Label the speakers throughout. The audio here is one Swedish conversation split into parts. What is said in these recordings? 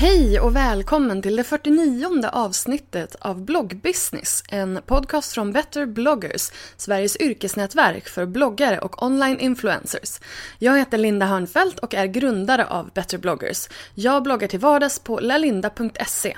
Speaker 1: Hej och välkommen till det 49 avsnittet av Bloggbusiness, en podcast från Better bloggers, Sveriges yrkesnätverk för bloggare och online influencers. Jag heter Linda Hörnfeldt och är grundare av Better bloggers. Jag bloggar till vardags på lalinda.se.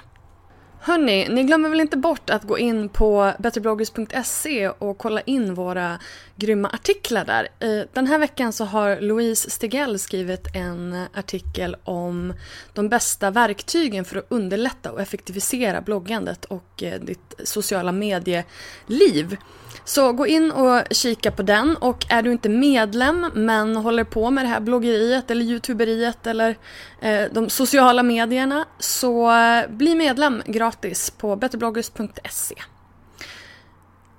Speaker 1: Hörni, ni glömmer väl inte bort att gå in på betterbloggers.se och kolla in våra grymma artiklar där. Den här veckan så har Louise Stegell skrivit en artikel om de bästa verktygen för att underlätta och effektivisera bloggandet och eh, ditt sociala medieliv. Så gå in och kika på den och är du inte medlem men håller på med det här bloggeriet eller youtuberiet eller eh, de sociala medierna så eh, bli medlem gratis på betterbloggers.se.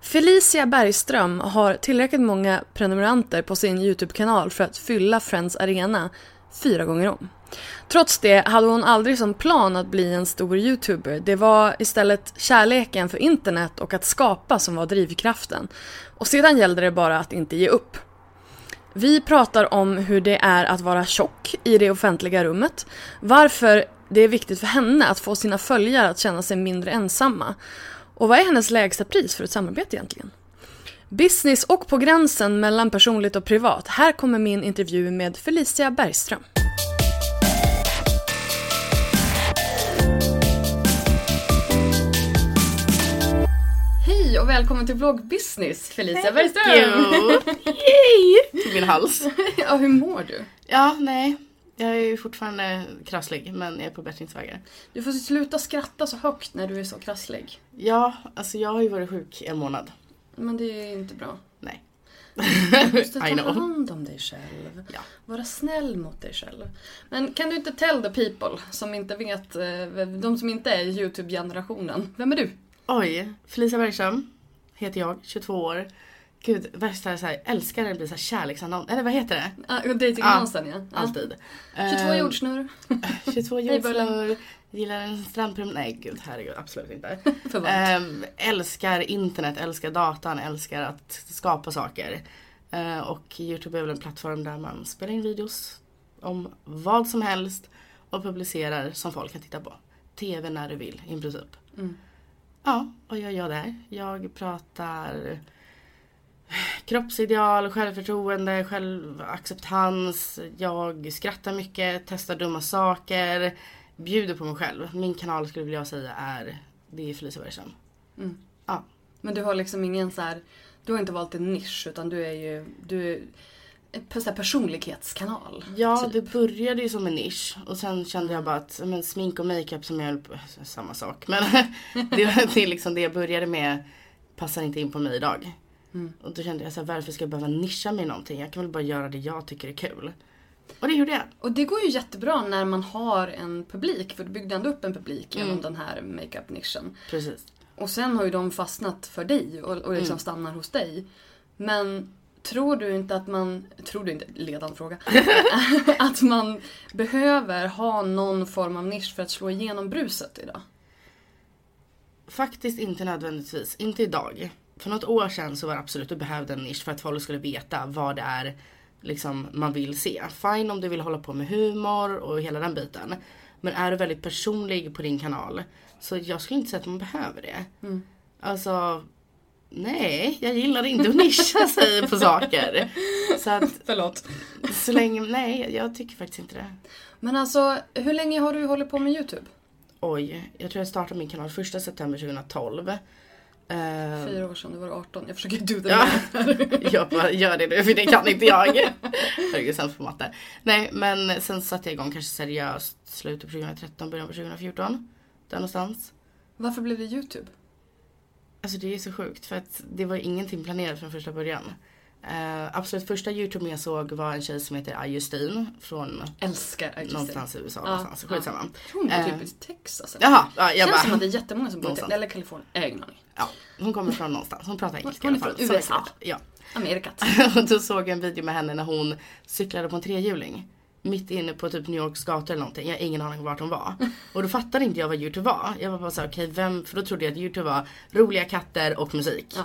Speaker 1: Felicia Bergström har tillräckligt många prenumeranter på sin Youtube-kanal för att fylla Friends Arena fyra gånger om. Trots det hade hon aldrig som plan att bli en stor youtuber. Det var istället kärleken för internet och att skapa som var drivkraften. Och sedan gällde det bara att inte ge upp. Vi pratar om hur det är att vara tjock i det offentliga rummet, varför det är viktigt för henne att få sina följare att känna sig mindre ensamma och vad är hennes lägsta pris för ett samarbete egentligen? Business och på gränsen mellan personligt och privat. Här kommer min intervju med Felicia Bergström. Hej och välkommen till Vlogg Business Felicia Bergström!
Speaker 2: Yay! Till min hals.
Speaker 1: ja, hur mår du?
Speaker 2: Ja, nej. Jag är ju fortfarande krasslig men jag är på bättringsvägar.
Speaker 1: Du får sluta skratta så högt när du är så krasslig.
Speaker 2: Ja, alltså jag har ju varit sjuk en månad.
Speaker 1: Men det är inte bra.
Speaker 2: Nej.
Speaker 1: Du måste ta hand om dig själv.
Speaker 2: Ja.
Speaker 1: Vara snäll mot dig själv. Men kan du inte tell the people som inte vet, eh, de som inte är Youtube-generationen. Vem är du?
Speaker 2: Oj, Felicia Bergström heter jag, 22 år. Gud, värsta så här, älskar när det blir så här kärleksannons. Eller vad heter det?
Speaker 1: Ah, Datingannonsen ja. ja.
Speaker 2: Alltid.
Speaker 1: 22
Speaker 2: Eh,
Speaker 1: jordsnurr.
Speaker 2: 22
Speaker 1: Hej, Bullen.
Speaker 2: jordflor, gillar en strandpromenad. Nej gud, herregud absolut inte. Ehm, älskar internet, älskar datan, älskar att skapa saker. Eh, och Youtube är väl en plattform där man spelar in videos om vad som helst och publicerar som folk kan titta på. TV när du vill i princip.
Speaker 1: Mm.
Speaker 2: Ja, vad gör jag där? Jag pratar kroppsideal, självförtroende, självacceptans. Jag skrattar mycket, testar dumma saker, bjuder på mig själv. Min kanal skulle jag säga är det är Felicia Bergström.
Speaker 1: Mm.
Speaker 2: Ja.
Speaker 1: Men du har liksom ingen så här, du har inte valt en nisch utan du är ju, du är en personlighetskanal.
Speaker 2: Ja,
Speaker 1: typ.
Speaker 2: det började ju som en nisch och sen kände jag bara att men, smink och makeup som jag höll på, samma sak. Men det, var- det liksom det jag började med passar inte in på mig idag.
Speaker 1: Mm.
Speaker 2: Och då kände jag så här, varför ska jag behöva nischa mig i någonting? Jag kan väl bara göra det jag tycker är kul. Och det gjorde jag.
Speaker 1: Och det går ju jättebra när man har en publik, för du byggde ändå upp en publik genom
Speaker 2: Mm.
Speaker 1: den här makeup-nischen.
Speaker 2: Precis.
Speaker 1: Och sen har ju de fastnat för dig och, och liksom
Speaker 2: Mm.
Speaker 1: stannar hos dig. Men Tror du inte att man, tror du inte, ledande fråga, att man behöver ha någon form av nisch för att slå igenom bruset idag?
Speaker 2: Faktiskt inte nödvändigtvis. Inte idag. För något år sedan så var det absolut du behövde en nisch för att folk skulle veta vad det är liksom, man vill se. Fine om du vill hålla på med humor och hela den biten. Men är du väldigt personlig på din kanal så jag skulle inte säga att man behöver det.
Speaker 1: Mm.
Speaker 2: Alltså Nej, jag gillar inte att nischa sig på saker. Så att
Speaker 1: Förlåt.
Speaker 2: så länge, nej jag tycker faktiskt inte det.
Speaker 1: Men alltså, hur länge har du hållit på med YouTube?
Speaker 2: Oj, jag tror jag startade min kanal 1 september 2012. Eh,
Speaker 1: Fyra år sedan, du var 18. Jag försöker do the
Speaker 2: Ja, jag bara gör det nu för det kan inte jag. Herregud, sämst på matte. Nej, men sen satte jag igång kanske seriöst slutet på 2013, början på 2014. Där någonstans.
Speaker 1: Varför blev det YouTube?
Speaker 2: Alltså det är så sjukt för att det var ingenting planerat från första början. Uh, absolut första Youtube jag såg var en tjej som heter Justin från
Speaker 1: Älskar
Speaker 2: någonstans i USA.
Speaker 1: Ja,
Speaker 2: någonstans. Skitsamma.
Speaker 1: Tror hon bor
Speaker 2: Eh,
Speaker 1: typ i Texas. eller?
Speaker 2: Jaha, ja, jag
Speaker 1: Känns
Speaker 2: bara,
Speaker 1: som att det är jättemånga som bor i Texas. Eller Kalifornien. Jag har ingen aning.
Speaker 2: ja, hon kommer från någonstans. Hon pratar engelska
Speaker 1: Hon är från USA.
Speaker 2: Ja.
Speaker 1: Amerikat.
Speaker 2: Och då såg jag en video med henne när hon cyklade på en trehjuling. Mitt inne på typ New Yorks gator eller någonting. Jag har ingen aning om vart hon var. Och då fattade inte jag vad Youtube var. Jag var bara såhär, okej vem, för då trodde jag att Youtube var roliga katter och musik.
Speaker 1: Ja.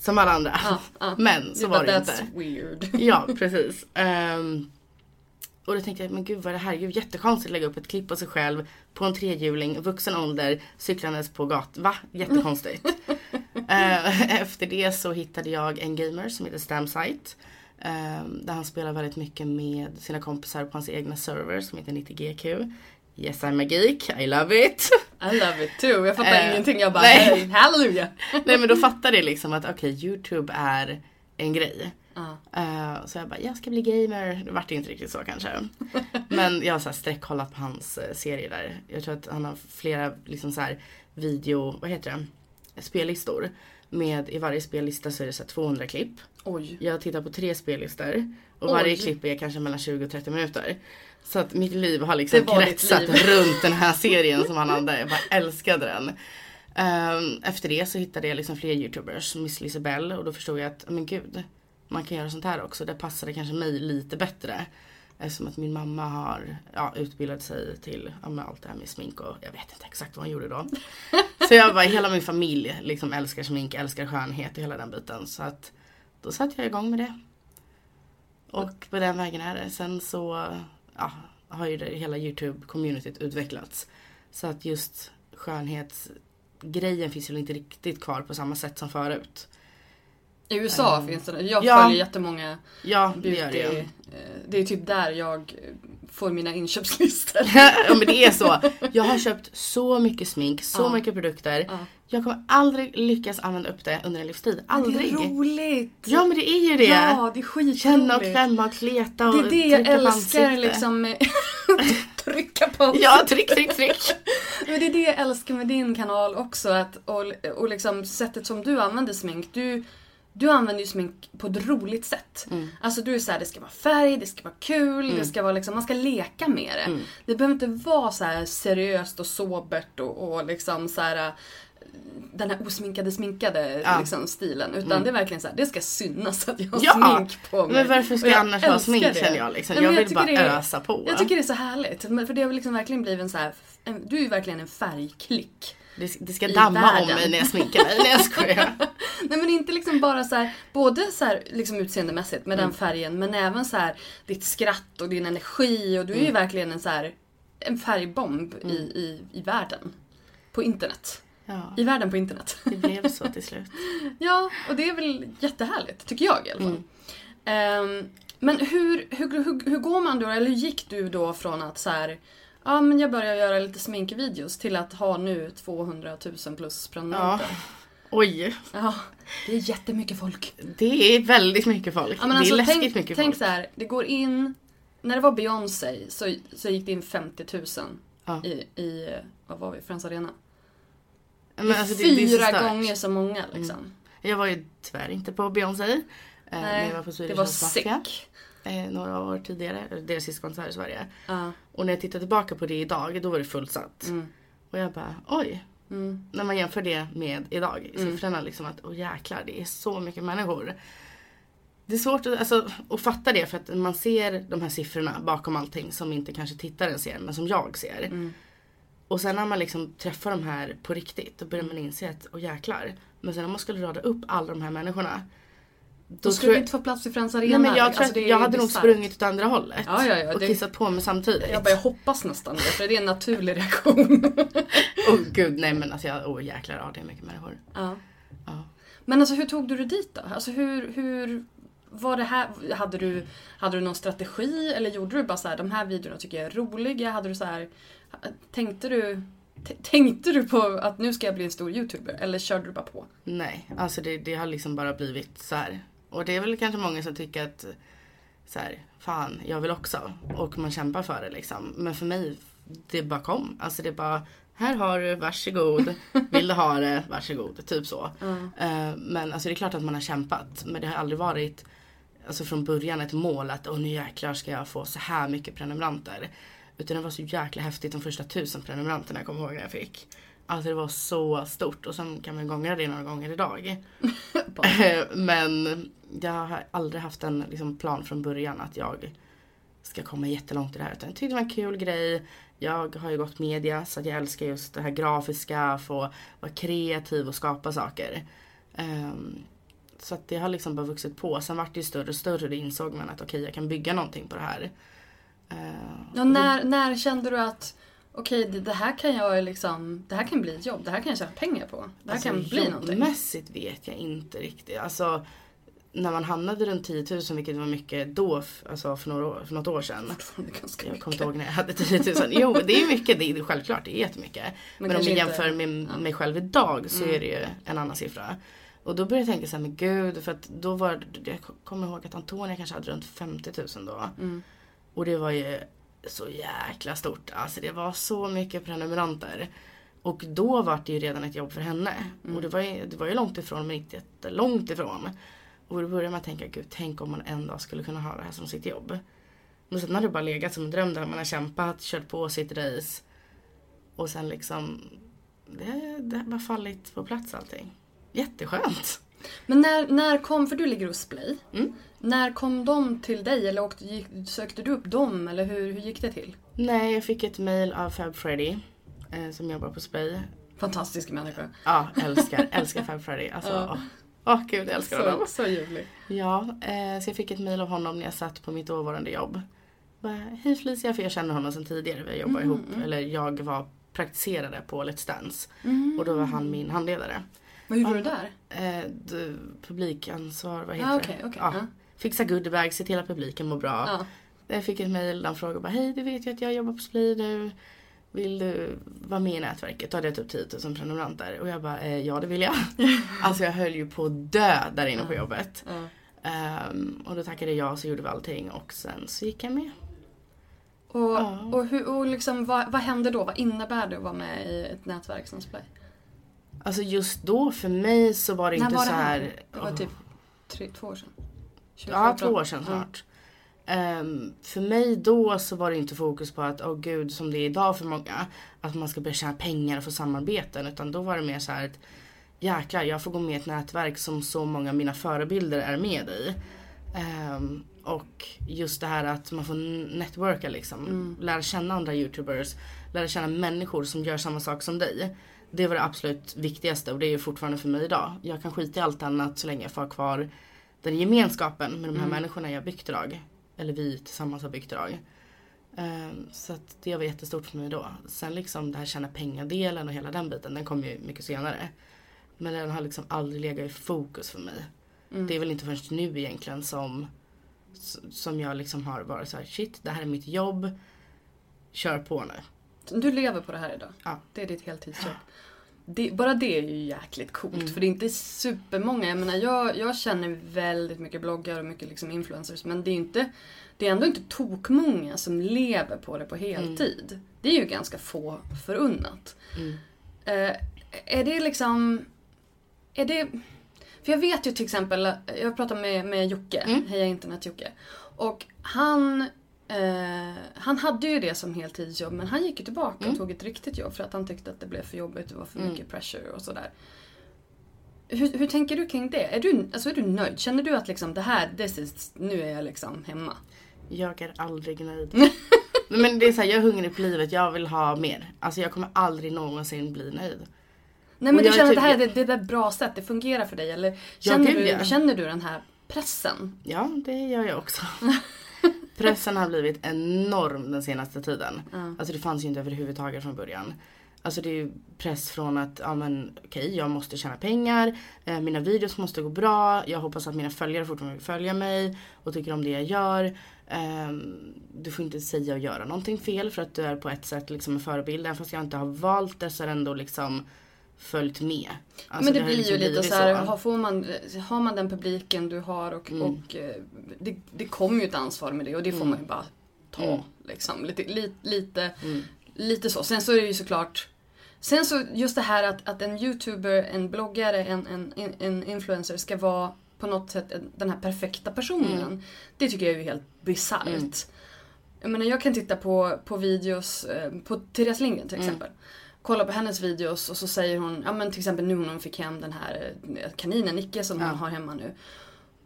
Speaker 2: Som alla andra.
Speaker 1: Ja, ja.
Speaker 2: Men så var det
Speaker 1: That's
Speaker 2: inte.
Speaker 1: weird.
Speaker 2: Ja, precis. Ehm, och då tänkte jag, men gud vad är det här? Gud, jättekonstigt att lägga upp ett klipp på sig själv på en trehjuling, vuxen ålder, cyklandes på gatan. Va? Jättekonstigt. Eh, efter det så hittade jag en gamer som heter Stamsite. ehm, där han spelar väldigt mycket med sina kompisar på hans egna server som heter 90GQ. Yes I'm a geek, I love it.
Speaker 1: I love it too. Jag fattar
Speaker 2: Eh,
Speaker 1: ingenting. Jag bara,
Speaker 2: nej.
Speaker 1: halleluja.
Speaker 2: Nej men då fattade jag liksom att okej Youtube är en grej. Eh, så jag bara, jag ska bli gamer. Det vart inte riktigt så kanske. Men jag har så här sträckkollat på hans uh, serier där. Jag tror att han har flera liksom så här video, vad heter det? Spellistor. Med i varje spellista så är det så här 200 klipp.
Speaker 1: Oj.
Speaker 2: Jag tittar på tre spellistor. Och
Speaker 1: Oj.
Speaker 2: varje klipp är kanske mellan 20 och 30 minuter. Så att mitt liv har liksom kretsat runt den här serien som han hade. Jag bara älskade den. Ehm, efter det så hittade jag liksom fler youtubers, Miss Lisabelle och då förstod jag att, men gud, man kan göra sånt här också. Det passade kanske mig lite bättre. Eftersom att min mamma har ja, utbildat sig till ja, allt det här med smink och jag vet inte exakt vad hon gjorde då. Så jag bara, hela min familj liksom älskar smink, älskar skönhet och hela den biten. Så att då satte jag igång med det. Och på den vägen är det. Sen så ja, har ju det, hela YouTube-communityt utvecklats. Så att just skönhetsgrejen finns ju inte riktigt kvar på samma sätt som förut.
Speaker 1: I USA
Speaker 2: Mm.
Speaker 1: finns det. Jag
Speaker 2: Ja.
Speaker 1: följer jättemånga
Speaker 2: Ja, det
Speaker 1: beauty.
Speaker 2: det
Speaker 1: eh, Det är typ där jag får mina inköpslistor.
Speaker 2: ja men det är så. Jag har köpt så mycket smink, så
Speaker 1: Ja.
Speaker 2: mycket produkter.
Speaker 1: Ja.
Speaker 2: Jag kommer aldrig lyckas använda upp det under en livstid. Aldrig.
Speaker 1: Det är roligt!
Speaker 2: Ja men det är ju det.
Speaker 1: Ja, det är skitroligt.
Speaker 2: Känna och klämma och kleta och
Speaker 1: Det är det jag älskar liksom. Trycka på ansiktet.
Speaker 2: Ja, tryck, tryck, tryck.
Speaker 1: Men det är det jag älskar med din kanal också. Att, och, och liksom sättet som du använder smink. Du, du använder ju smink på ett roligt sätt.
Speaker 2: Mm.
Speaker 1: Alltså du är såhär, det ska vara färg, det ska vara kul, det ska vara liksom, man ska leka med det.
Speaker 2: Mm.
Speaker 1: Det behöver inte vara så seriöst och sobert och, och liksom så här den här osminkade sminkade
Speaker 2: Ja.
Speaker 1: liksom, stilen. Utan det är verkligen så här, det ska synas att jag har
Speaker 2: Ja,
Speaker 1: smink på mig.
Speaker 2: Men varför ska jag
Speaker 1: jag
Speaker 2: annars ha smink
Speaker 1: det.
Speaker 2: känner jag liksom.
Speaker 1: Nej,
Speaker 2: jag
Speaker 1: men
Speaker 2: vill bara
Speaker 1: är-
Speaker 2: ösa på.
Speaker 1: Jag tycker det är så härligt. För det har liksom verkligen blivit en så här, en, du är ju verkligen en färgklick.
Speaker 2: Det, det ska damma om
Speaker 1: världen.
Speaker 2: mig när jag sminkar mig. Nej jag skojar.
Speaker 1: Nej men inte liksom bara så här, både så här liksom utseendemässigt med
Speaker 2: Mm.
Speaker 1: den färgen men även så här ditt skratt och din energi och du är
Speaker 2: Mm.
Speaker 1: ju verkligen en så här en färgbomb i, i, i världen. På internet.
Speaker 2: Ja,
Speaker 1: I världen på internet.
Speaker 2: det blev så till slut.
Speaker 1: ja, och det är väl jättehärligt, tycker jag i alla fall.
Speaker 2: Mm.
Speaker 1: Ehm, men hur, hur, hur, hur går man då, eller hur gick du då från att så här, ja men jag börjar göra lite sminkvideos till att ha nu 200 000 plus prenumeranter?
Speaker 2: Oj,
Speaker 1: Ja, det är jättemycket folk.
Speaker 2: det är väldigt mycket folk.
Speaker 1: Ja, men
Speaker 2: det
Speaker 1: alltså,
Speaker 2: är läskigt
Speaker 1: tänk,
Speaker 2: mycket
Speaker 1: tänk
Speaker 2: folk.
Speaker 1: så här, det går in, när det var Beyoncé så, så gick det in 50 000
Speaker 2: Ja.
Speaker 1: i, i, vad var vi, Friends Arena.
Speaker 2: Men alltså, det, det är så
Speaker 1: Fyra gånger så många liksom.
Speaker 2: Jag var ju tyvärr inte på Beyoncé. eh,
Speaker 1: Nej,
Speaker 2: jag var på
Speaker 1: det var sick.
Speaker 2: Eh, några år tidigare. Deras sista konsert i Sverige.
Speaker 1: Ja.
Speaker 2: Och när jag tittar tillbaka på det idag, då var det fullsatt.
Speaker 1: Mm.
Speaker 2: Och jag bara, oj.
Speaker 1: Mm.
Speaker 2: När man jämför det med idag, i siffrorna liksom att, åh jäklar, det är så mycket människor. Det är svårt att, alltså, att fatta det för att man ser de här siffrorna bakom allting som inte kanske tittaren ser men som jag ser.
Speaker 1: Mm.
Speaker 2: Och sen när man liksom träffar de här på riktigt då börjar man inse att, åh jäklar. Men sen om man skulle rada upp alla de här människorna.
Speaker 1: Då skulle vi inte få plats i Friends Arena.
Speaker 2: Nej men jag, tror
Speaker 1: Alltså,
Speaker 2: jag hade nog sprungit åt andra hållet.
Speaker 1: Ja, ja, ja,
Speaker 2: och
Speaker 1: det-
Speaker 2: kissat på mig samtidigt.
Speaker 1: Jag bara, jag hoppas nästan det, för det är en naturlig reaktion.
Speaker 2: Åh gud nej men alltså jag, åh jäklar ja det är mycket människor.
Speaker 1: ja.
Speaker 2: Ja.
Speaker 1: Men alltså hur tog du dig dit då? Alltså hur, hur var det här, hade du, hade du någon strategi eller gjorde du bara så här, de här videorna tycker jag är roliga? Hade du så här, tänkte du, tänkte du på att nu ska jag bli en stor youtuber eller körde du bara på?
Speaker 2: Nej, alltså det, det har liksom bara blivit så här. Och det är väl kanske många som tycker att så här, fan jag vill också. Och man kämpar för det liksom. Men för mig, det bara kom. Alltså det bara, här har du, varsågod. Vill du ha det, varsågod. Typ så. Eh, men alltså det är klart att man har kämpat. Men det har aldrig varit alltså från början ett mål att åh nu jäklar ska jag få så här mycket prenumeranter. Utan det var så jäkla häftigt de första tusen prenumeranterna jag kommer ihåg när jag fick. Alltså det var så stort och sen kan man gångra det några gånger idag. Men jag har aldrig haft en liksom, plan från början att jag ska komma jättelångt i det här. Utan jag tyckte det var en kul grej. Jag har ju gått media så att jag älskar just det här grafiska, få vara kreativ och skapa saker. Ehm, så att det har liksom bara vuxit på. Sen vart det ju större och större och insåg man att okej jag kan bygga någonting på det här. Ehm,
Speaker 1: Ja, när, när kände du att okej det, det här kan jag liksom, det här kan bli ett jobb, det här kan jag tjäna pengar på. Det här
Speaker 2: Alltså,
Speaker 1: kan bli någonting.
Speaker 2: jobbmässigt vet jag inte riktigt. Alltså, när man hamnade runt 10 000, vilket var mycket då, alltså för, några år, för något år sedan.
Speaker 1: Fortfarande ganska
Speaker 2: Jag kommer
Speaker 1: mycket.
Speaker 2: inte ihåg när jag hade 10 000. Jo, det är mycket. Det är självklart, det är jättemycket. Men, om
Speaker 1: kanske
Speaker 2: jag
Speaker 1: inte-
Speaker 2: jämför med
Speaker 1: ja. Mm.
Speaker 2: mig själv idag så är det ju en annan siffra. Och då började jag tänka så här, men gud, för att då var jag kommer ihåg att Antonia kanske hade runt 50 000 då.
Speaker 1: Mm.
Speaker 2: Och det var ju så jäkla stort. Alltså det var så mycket prenumeranter. Och då var det ju redan ett jobb för henne.
Speaker 1: Mm.
Speaker 2: Och det var, ju, det var ju långt ifrån men inte jättelångt ifrån. Och då började man tänka, gud tänk om man en dag skulle kunna ha det här som sitt jobb. Men sen har det bara legat som en dröm där man har kämpat, kört på sitt race. Och sen liksom, det, det har bara fallit på plats allting. Jätteskönt.
Speaker 1: Men när, när kom, för du ligger hos Splay.
Speaker 2: Mm.
Speaker 1: När kom de till dig eller åkte, gick, sökte du upp dem eller hur, hur gick det till?
Speaker 2: Nej, jag fick ett mail av Fab Freddy. Eh, som jobbar på Spray.
Speaker 1: Fantastisk människa.
Speaker 2: Ja, älskar, älskar Fab Freddy. Alltså,
Speaker 1: Ja.
Speaker 2: åh, åh, gud, jag älskar
Speaker 1: Så,
Speaker 2: honom.
Speaker 1: så ljuvlig.
Speaker 2: Ja, eh, så jag fick ett mejl av honom när jag satt på mitt dåvarande jobb. Bara, Hej Felicia, för jag känner honom sedan tidigare. Vi jobbar ihop, eller jag var praktiserade på Let's Dance. Och då var han min handledare.
Speaker 1: Vad gjorde du där?
Speaker 2: Eh, publikansvar, vad heter
Speaker 1: Ja,
Speaker 2: det?
Speaker 1: okej, okej,
Speaker 2: ja.
Speaker 1: ja.
Speaker 2: Fixa goodiebag, se till att publiken mår bra.
Speaker 1: Ja.
Speaker 2: Jag fick ett mejl där han frågade bara, hej du vet ju att jag jobbar på Splay nu. Vill du vara med i nätverket? Då hade jag typ 10 000 prenumeranter. Och jag bara, eh, ja det vill jag. alltså jag höll ju på att dö där inne på jobbet.
Speaker 1: Ja.
Speaker 2: Ehm, och då tackade jag så gjorde vi allting och sen så gick jag med.
Speaker 1: Och,
Speaker 2: Ja.
Speaker 1: och, hur, och liksom, vad, vad hände då? Vad innebär det att vara med i ett nätverk som Splay?
Speaker 2: Alltså just då för mig så var det
Speaker 1: När
Speaker 2: inte
Speaker 1: var
Speaker 2: så
Speaker 1: det
Speaker 2: här.
Speaker 1: här? Det var typ tre, två år sedan?
Speaker 2: Ja,
Speaker 1: 2014.
Speaker 2: två år sedan snart. Ehm, för mig då så var det inte fokus på att, åh gud, som det är idag för många, att man ska börja tjäna pengar och få samarbeten. Utan då var det mer så här att, jäklar, jag får gå med i ett nätverk som så många av mina förebilder är med i. Ehm, och just det här att man får networka liksom. Lära känna andra youtubers. Lära känna människor som gör samma sak som dig. Det var det absolut viktigaste och det är ju fortfarande för mig idag. Jag kan skita i allt annat så länge jag får kvar den gemenskapen med de här människorna jag byggt idag. Eller vi tillsammans har byggt idag. Ehm, så att det var jättestort för mig då. Sen liksom det här tjäna pengar-delen och hela den biten, den kom ju mycket senare. Men den har liksom aldrig legat i fokus för mig. Det är väl inte först nu egentligen som, som jag liksom har varit så här: shit det här är mitt jobb. Kör på nu.
Speaker 1: Du lever på det här idag?
Speaker 2: Ja.
Speaker 1: Det är ditt heltidsjobb? Det, bara det är ju jäkligt coolt för det är inte supermånga. Jag menar jag, jag känner väldigt mycket bloggar och mycket liksom influencers men det är inte det är ändå inte tokmånga som lever på det på heltid. Det är ju ganska få förunnat. Eh, är det liksom... Är det... För jag vet ju till exempel, jag pratade med, med Jocke, Heja Internet Jocke. Och han, eh, han hade ju det som heltidsjobb men han gick ju tillbaka och tog ett riktigt jobb för att han tyckte att det blev för jobbigt, det var för mycket pressure och sådär. Hur, hur tänker du kring det? Är du, alltså är du nöjd? Känner du att liksom det här, this is, nu är jag liksom hemma?
Speaker 2: Jag är aldrig nöjd. men det är så här, jag är hungrig på livet, jag vill ha mer. Alltså jag kommer aldrig någonsin bli nöjd.
Speaker 1: Nej men
Speaker 2: Och
Speaker 1: du
Speaker 2: jag
Speaker 1: känner att det här är, det är ett bra sätt, det fungerar för dig? Eller känner,
Speaker 2: gud,
Speaker 1: du, känner du den här pressen?
Speaker 2: Ja, det gör jag också. Pressen har blivit enorm den senaste tiden. Alltså det fanns ju inte överhuvudtaget från början. Alltså det är ju press från att, ja men okej jag måste tjäna pengar, eh, mina videos måste gå bra, jag hoppas att mina följare fortfarande vill följa mig och tycker om det jag gör. Ehm, du får inte säga och göra någonting fel för att du är på ett sätt liksom en förebild. Även fast jag inte har valt det så är det ändå liksom följt med. Alltså,
Speaker 1: men det,
Speaker 2: har
Speaker 1: blir
Speaker 2: liksom
Speaker 1: ju lite så här, har, får man, har man den publiken du har och,
Speaker 2: Mm.
Speaker 1: och eh, det, det kommer ju ett ansvar med det och det får man ju bara ta.
Speaker 2: Mm.
Speaker 1: Liksom. Lite, li, lite, lite så. Sen så är det ju såklart Sen så just det här att, att en youtuber, en bloggare, en, en, en influencer ska vara på något sätt en- den här perfekta personen.
Speaker 2: Mm.
Speaker 1: Det tycker jag är ju helt bisarrt. Jag menar jag kan titta på, på videos eh, på Therese Lindgren till exempel. Kolla på hennes videos och så säger hon, ja men till exempel nu när hon fick hem den här eh, kaninen Nicke som hon har hemma nu.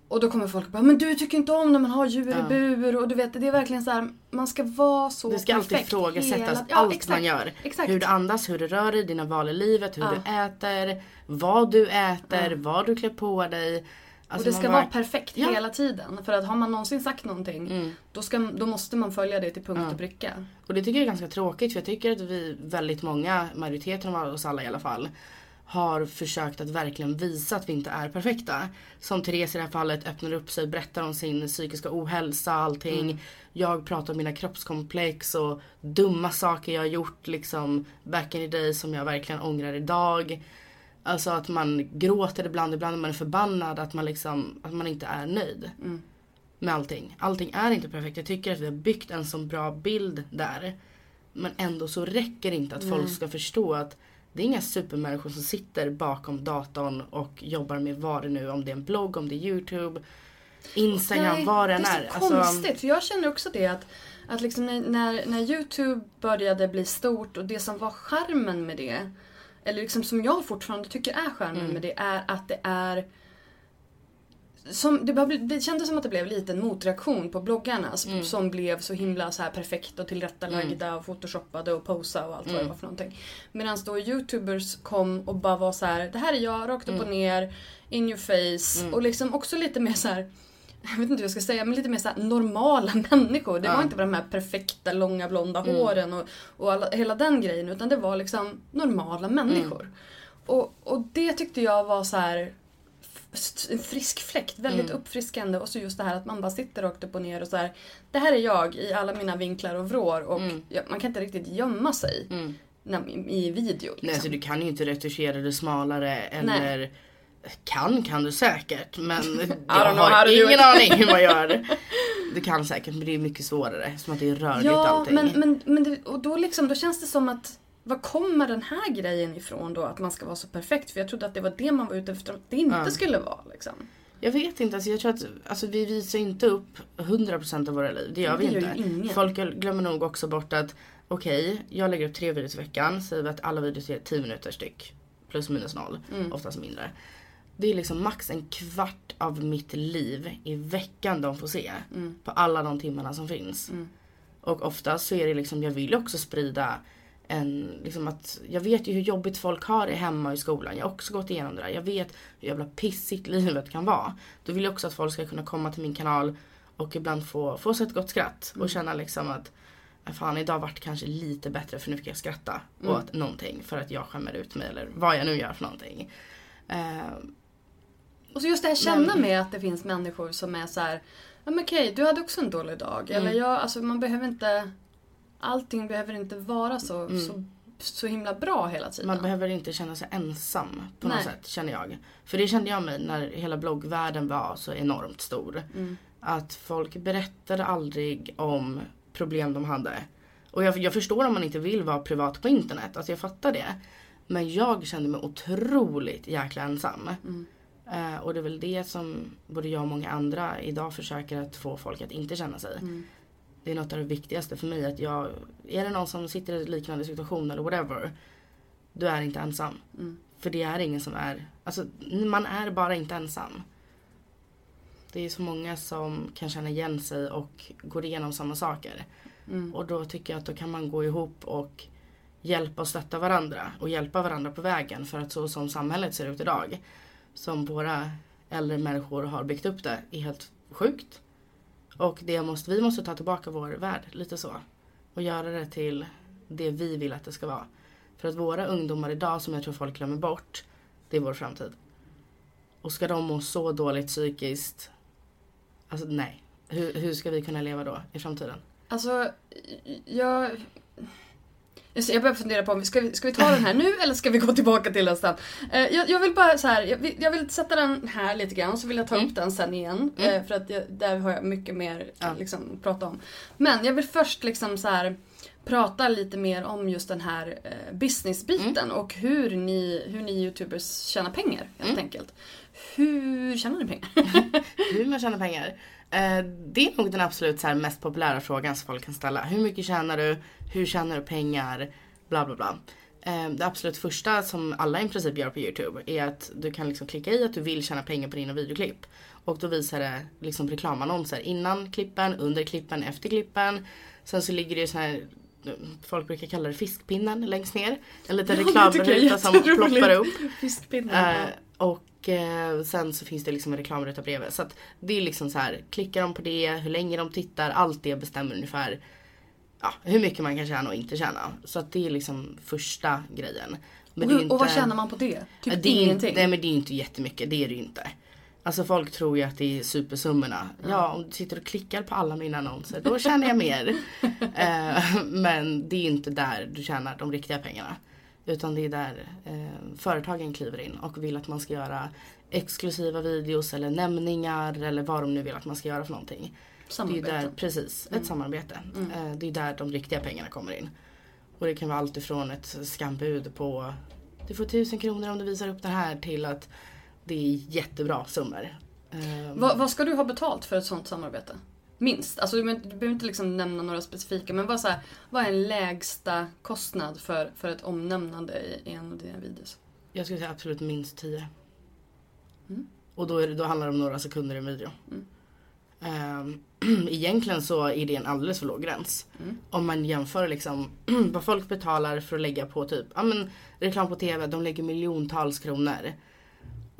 Speaker 1: Och då kommer folk bara, men du tycker inte om när man har djur i bur och du vet det är verkligen så här, man ska vara så
Speaker 2: Det ska alltid
Speaker 1: perfekt
Speaker 2: ifrågasättas
Speaker 1: hela- Ja,
Speaker 2: allt
Speaker 1: exakt.
Speaker 2: man gör.
Speaker 1: Exakt.
Speaker 2: Hur du andas, hur du rör dig, dina val i livet, hur
Speaker 1: Ja.
Speaker 2: du äter, vad du äter, vad du klär på dig.
Speaker 1: Och
Speaker 2: Alltså
Speaker 1: det
Speaker 2: man
Speaker 1: ska
Speaker 2: bara-
Speaker 1: vara perfekt
Speaker 2: Ja.
Speaker 1: hela tiden. För att har man någonsin sagt någonting, då, ska, då måste man följa det till punkt och pricka.
Speaker 2: Och det tycker jag är ganska tråkigt för jag tycker att vi, väldigt många, majoriteten av oss alla i alla fall, har försökt att verkligen visa att vi inte är perfekta. Som Therese i det här fallet öppnar upp sig, berättar om sin psykiska ohälsa, allting. Jag pratar om mina kroppskomplex och dumma saker jag har gjort liksom back in the day som jag verkligen ångrar idag. Alltså att man gråter ibland, ibland när man är förbannad, att man liksom, att man inte är nöjd med allting. Allting är inte perfekt. Jag tycker att vi har byggt en så bra bild där. Men ändå så räcker det inte att folk ska förstå att det är inga supermänniskor som sitter bakom datorn och jobbar med vad det nu om det är en blogg, om det är Youtube, Instagram,
Speaker 1: Nej,
Speaker 2: vad det än
Speaker 1: det
Speaker 2: är.
Speaker 1: är så
Speaker 2: Alltså,
Speaker 1: konstigt, för jag känner också det att, att liksom när, när, när Youtube började bli stort och det som var charmen med det, eller liksom som jag fortfarande tycker är charmen
Speaker 2: Mm.
Speaker 1: med det, är att det är som, det, bara bli- det kändes som att det blev lite en motreaktion på bloggarna
Speaker 2: Mm.
Speaker 1: som blev så himla så här perfekt och tillrättalagda och photoshoppade och posa och allt vad det
Speaker 2: Mm.
Speaker 1: var för någonting. Medan då youtubers kom och bara var så här: det här är jag rakt upp och
Speaker 2: Mm.
Speaker 1: ner, in your face och liksom också lite mer så här. Jag vet inte hur jag ska säga, men lite mer så normala människor. Det var inte bara de här perfekta långa blonda
Speaker 2: Mm.
Speaker 1: håren och, och alla, hela den grejen utan det var liksom normala människor.
Speaker 2: Mm.
Speaker 1: Och, och det tyckte jag var så här en frisk fläkt, väldigt
Speaker 2: Mm.
Speaker 1: uppfriskande. Och så just det här att man bara sitter rakt upp och ner och så här. Det här är jag i alla mina vinklar och vrår och
Speaker 2: Mm.
Speaker 1: jag, man kan inte riktigt gömma sig när, i, video. Liksom.
Speaker 2: Nej, alltså du kan ju inte retuschera det smalare eller kan kan du säkert men jag har ingen aning hur man gör. Du kan säkert men det är mycket svårare som att det är rörligt
Speaker 1: Ja,
Speaker 2: allting.
Speaker 1: men, men, men det, och då, liksom, då känns det som att var kommer den här grejen ifrån då? Att man ska vara så perfekt? För jag trodde att det var det man var ute efter att det inte skulle vara. Liksom.
Speaker 2: Jag vet inte, alltså jag tror att alltså, vi visar inte upp 100% av våra liv. Det gör
Speaker 1: Det
Speaker 2: vi inte.
Speaker 1: ingen.
Speaker 2: Folk glömmer nog också bort att okej, jag lägger upp tre videos i veckan. Säger vi att alla videos är 10 minuter styck. Plus minus noll.
Speaker 1: Mm.
Speaker 2: Oftast mindre. Det är liksom max en kvart av mitt liv i veckan de får se.
Speaker 1: Mm.
Speaker 2: På alla de timmarna som finns. Och oftast så är det liksom, jag vill också sprida en, liksom att, jag vet ju hur jobbigt folk har det hemma och i skolan. Jag har också gått igenom det där. Jag vet hur jävla pissigt livet kan vara. Då vill jag också att folk ska kunna komma till min kanal och ibland få, få sig ett gott skratt. Och känna liksom att "Ah, Fan idag vart kanske lite bättre för nu fick jag skratta åt någonting för att jag skämmer ut mig eller vad jag nu gör för någonting. Eh,
Speaker 1: Och så just det här känna med att det finns människor som är så här. Ja men okej, du hade också en dålig dag.
Speaker 2: Mm.
Speaker 1: Eller ja, alltså man behöver inte... Allting behöver inte vara så, så, så himla bra hela tiden.
Speaker 2: Mm. Man behöver inte känna sig ensam på något
Speaker 1: Nej.
Speaker 2: sätt känner jag. För det kände jag mig när hela bloggvärlden var så enormt stor.
Speaker 1: Mm.
Speaker 2: Att folk berättade aldrig om problem de hade. Och jag, jag förstår om man inte vill vara privat på internet, alltså jag fattar det. Men jag kände mig otroligt jäkla ensam.
Speaker 1: Mm.
Speaker 2: Eh, och det är väl det som både jag och många andra idag försöker att få folk att inte känna sig.
Speaker 1: Mm.
Speaker 2: Det är något av det viktigaste för mig. Att jag, är det någon som sitter i liknande situation eller whatever. Du är inte ensam. För det är ingen som är, alltså man är bara inte ensam. Det är så många som kan känna igen sig och går igenom samma saker. Och då tycker jag att då kan man gå ihop och hjälpa och stötta varandra och hjälpa varandra på vägen för att så som samhället ser ut idag som våra äldre människor har byggt upp det är helt sjukt. Och det måste, vi måste ta tillbaka vår värld lite så. Och göra det till det vi vill att det ska vara. För att våra ungdomar idag som jag tror folk glömmer bort, det är vår framtid. Och ska de må så dåligt psykiskt, alltså nej. Hur, hur ska vi kunna leva då i framtiden?
Speaker 1: Alltså, jag... Jag börjar fundera på om vi ska, vi, ska vi ta den här nu eller ska vi gå tillbaka till den sen? Eh, jag, jag vill bara så här, jag vill, jag vill sätta den här lite grann så vill jag ta upp den sen igen. eh, För att jag, där har jag mycket mer
Speaker 2: Ja.
Speaker 1: liksom, att prata om. Men jag vill först liksom så här prata lite mer om just den här eh, businessbiten och hur ni, hur ni youtubers tjänar pengar helt enkelt. Hur tjänar ni pengar?
Speaker 2: Hur man tjänar pengar? Eh, det är nog den absolut så mest populära frågan som folk kan ställa. Hur mycket tjänar du? Hur tjänar du pengar? Bla bla bla. Eh, det absolut första som alla i princip gör på Youtube är att du kan liksom klicka i att du vill tjäna pengar på dina videoklipp. Och då visar det liksom reklamannonser innan klippen, under klippen, efter klippen. Sen så ligger det så här Folk brukar kalla det fiskpinnen längst ner. En liten reklamruta som ploppar upp.
Speaker 1: Fiskpinnar.
Speaker 2: Eh, och eh, sen så finns det liksom en reklamruta bredvid. Så att det är liksom så här, klickar de på det, hur länge de tittar, allt det bestämmer ungefär ja, hur mycket man kan tjäna och inte tjäna. Så att det är liksom första grejen. Men
Speaker 1: och, hur- och vad
Speaker 2: inte-
Speaker 1: tjänar man på det? Typ
Speaker 2: det är
Speaker 1: ingenting?
Speaker 2: Inte, nej men det är inte jättemycket, det är det ju inte. Alltså folk tror ju att det är supersummorna. Ja, om du sitter och klickar på alla mina annonser då tjänar jag mer. eh, men det är inte där du tjänar de riktiga pengarna. Utan det är där eh, företagen kliver in och vill att man ska göra exklusiva videos eller nämningar eller vad de nu vill att man ska göra för någonting.
Speaker 1: Samarbete.
Speaker 2: Det är där, precis, ett samarbete. Eh, det är där de riktiga pengarna kommer in. Och det kan vara allt ifrån ett skambud på du får tusen kronor om du visar upp det här till att det är jättebra summor. Eh,
Speaker 1: Vad, vad ska du ha betalt för ett sånt samarbete? Minst. Alltså, du, behöver- du behöver inte liksom nämna några specifika, men vad, så här, vad är en lägsta kostnad för, för ett omnämnande i, i en av dina videos?
Speaker 2: Jag skulle säga absolut minst 10.
Speaker 1: Mm.
Speaker 2: Och då, är det, då handlar det om några sekunder i en video. Ehm, egentligen så är det en alldeles för låg gräns.
Speaker 1: Mm.
Speaker 2: Om man jämför liksom vad folk betalar för att lägga på typ ja, men, reklam på TV. De lägger miljontals kronor.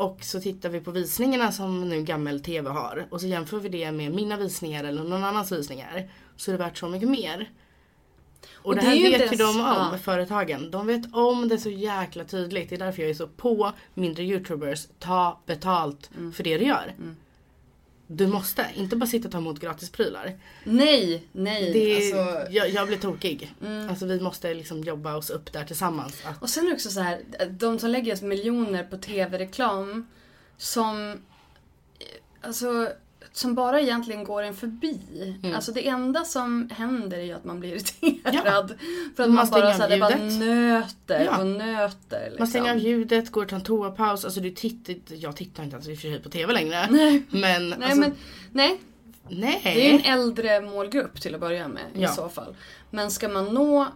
Speaker 2: Och så tittar vi på visningarna som nu gammel TV har. Och så jämför vi det med mina visningar eller någon annans visningar. Så är det värt så mycket mer. Och,
Speaker 1: Och
Speaker 2: det
Speaker 1: det
Speaker 2: här
Speaker 1: är ju
Speaker 2: vet
Speaker 1: inte
Speaker 2: ju de om,
Speaker 1: ja.
Speaker 2: företagen. De vet om det så jäkla tydligt. Det är därför jag är så på mindre youtubers. Ta betalt
Speaker 1: Mm.
Speaker 2: för det du gör. Du måste, inte bara sitta och ta emot gratisprylar.
Speaker 1: Nej, nej.
Speaker 2: Det,
Speaker 1: alltså, Mm.
Speaker 2: jag, jag blir tokig. Alltså vi måste liksom jobba oss upp där tillsammans. Att,
Speaker 1: och sen är det också så här, de som lägger miljoner på tv-reklam som Alltså som bara egentligen går en förbi.
Speaker 2: Mm.
Speaker 1: Alltså det enda som händer är ju att man blir irriterad. För att
Speaker 2: Man
Speaker 1: man, bara, så här, det bara nöter
Speaker 2: Ja.
Speaker 1: och nöter. Liksom.
Speaker 2: Man stänger av ljudet, går och tar en toapaus. Alltså du tittar, jag tittar inte ens i och för sig på TV längre.
Speaker 1: Nej.
Speaker 2: Men,
Speaker 1: Nej,
Speaker 2: alltså,
Speaker 1: men, nej,
Speaker 2: nej.
Speaker 1: det är ju en äldre målgrupp till att börja med i
Speaker 2: Ja.
Speaker 1: så fall. Men ska man nå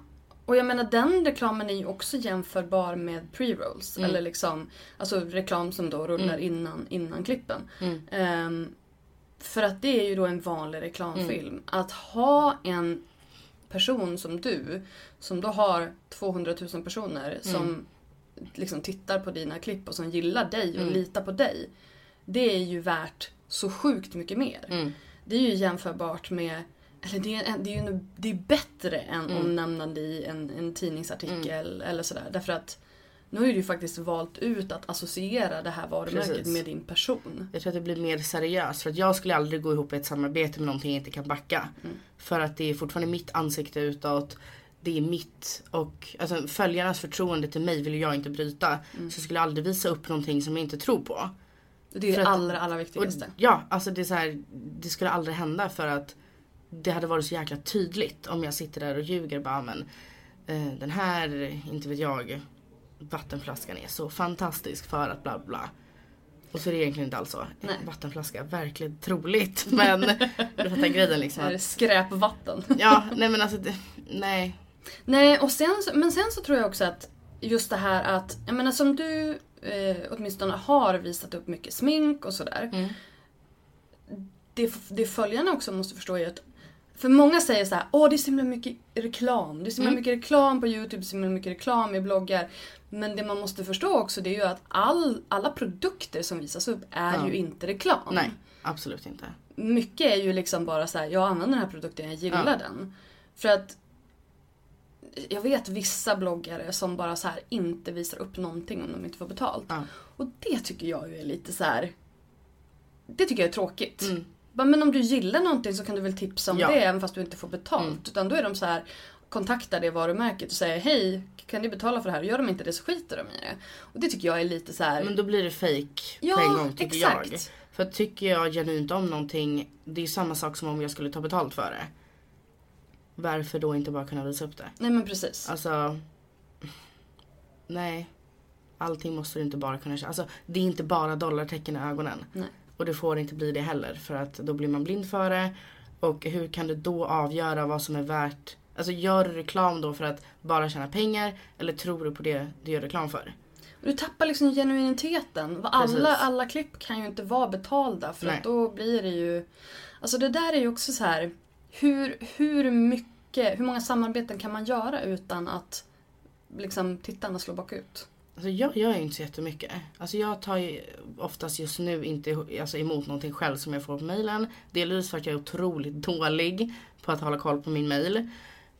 Speaker 1: och jag menar den reklamen är ju också jämförbar med pre-rolls.
Speaker 2: Mm.
Speaker 1: Eller liksom, alltså reklam som då rullar innan, innan klippen.
Speaker 2: Mm.
Speaker 1: För att det är ju då en vanlig reklamfilm.
Speaker 2: Mm.
Speaker 1: Att ha en person som du, som då har 200 000 personer
Speaker 2: Mm.
Speaker 1: som liksom tittar på dina klipp och som gillar dig och
Speaker 2: Mm.
Speaker 1: litar på dig. Det är ju värt så sjukt mycket mer.
Speaker 2: Mm.
Speaker 1: Det är ju jämförbart med eller det är, det är ju det är bättre än
Speaker 2: Mm.
Speaker 1: omnämnande i en, en tidningsartikel eller sådär. Därför att nu har ju du faktiskt valt ut att associera det här varumärket
Speaker 2: Precis.
Speaker 1: med din person.
Speaker 2: Jag tror att det blir mer seriöst. För att jag skulle aldrig gå ihop i ett samarbete med någonting jag inte kan backa.
Speaker 1: Mm.
Speaker 2: För att det är fortfarande mitt ansikte utåt. Det är mitt och alltså, följarnas förtroende till mig vill jag inte bryta.
Speaker 1: Mm.
Speaker 2: Så jag skulle aldrig visa upp någonting som jag inte tror på.
Speaker 1: Det är
Speaker 2: För
Speaker 1: det
Speaker 2: att-
Speaker 1: allra, allra
Speaker 2: Och,
Speaker 1: viktigaste.
Speaker 2: ja, alltså det är så här, det skulle aldrig hända för att det hade varit så jäkla tydligt om jag sitter där och ljuger bara men eh, den här, inte vet jag, vattenflaskan är så fantastisk för att bla bla. Och så är det egentligen inte alls så.
Speaker 1: Nej.
Speaker 2: Vattenflaska, verkligen troligt. Men du fattar grejen liksom. Att,
Speaker 1: skräpvatten.
Speaker 2: ja, nej men alltså det, nej.
Speaker 1: Nej, och sen, men sen så tror jag också att just det här att, jag menar som du eh, åtminstone har visat upp mycket smink och sådär.
Speaker 2: Mm.
Speaker 1: Det, det följarna också måste förstå är att för många säger så här, åh det är så himla mycket reklam. Det är så himla
Speaker 2: Mm.
Speaker 1: mycket reklam på YouTube, så himla mycket reklam i bloggar. Men det man måste förstå också det är ju att all, alla produkter som visas upp är
Speaker 2: Ja.
Speaker 1: ju inte reklam.
Speaker 2: Nej, absolut inte.
Speaker 1: Mycket är ju liksom bara så här, jag använder den här produkten, jag gillar
Speaker 2: Ja.
Speaker 1: den. För att jag vet vissa bloggare som bara så här inte visar upp någonting om de inte får betalt.
Speaker 2: Ja.
Speaker 1: Och det tycker jag ju är lite så här. Det tycker jag är tråkigt.
Speaker 2: Mm.
Speaker 1: Men om du gillar någonting så kan du väl tipsa om
Speaker 2: Ja.
Speaker 1: det även fast du inte får betalt.
Speaker 2: Mm.
Speaker 1: Utan då är de så här kontaktar det varumärket och säger hej, kan ni betala för det här? Gör de inte det så skiter de i det. Och det tycker jag är lite så här.
Speaker 2: Men då blir det fake
Speaker 1: Ja,
Speaker 2: på en gång tycker
Speaker 1: exakt.
Speaker 2: jag. För tycker jag genuint om någonting, det är samma sak som om jag skulle ta betalt för det. Varför då inte bara kunna visa upp det?
Speaker 1: Nej men precis.
Speaker 2: Alltså, nej. Allting måste du inte bara kunna köpa. Alltså, det är inte bara dollartecken i ögonen.
Speaker 1: Nej.
Speaker 2: Och det får inte bli det heller för att då blir man blind för det. Och hur kan du då avgöra vad som är värt? Alltså gör du reklam då för att bara tjäna pengar eller tror du på det du gör reklam för?
Speaker 1: Du tappar liksom genuiniteten. Alla,
Speaker 2: Precis.
Speaker 1: alla klipp kan ju inte vara betalda för
Speaker 2: Nej.
Speaker 1: att då blir det ju... Alltså det där är ju också så här. Hur, hur mycket, hur många samarbeten kan man göra utan att liksom tittarna slår bakut?
Speaker 2: Alltså jag gör ju inte så jättemycket. Alltså jag tar ju oftast just nu inte alltså emot någonting själv som jag får på mailen. Delvis för att jag är otroligt dålig på att hålla koll på min mail.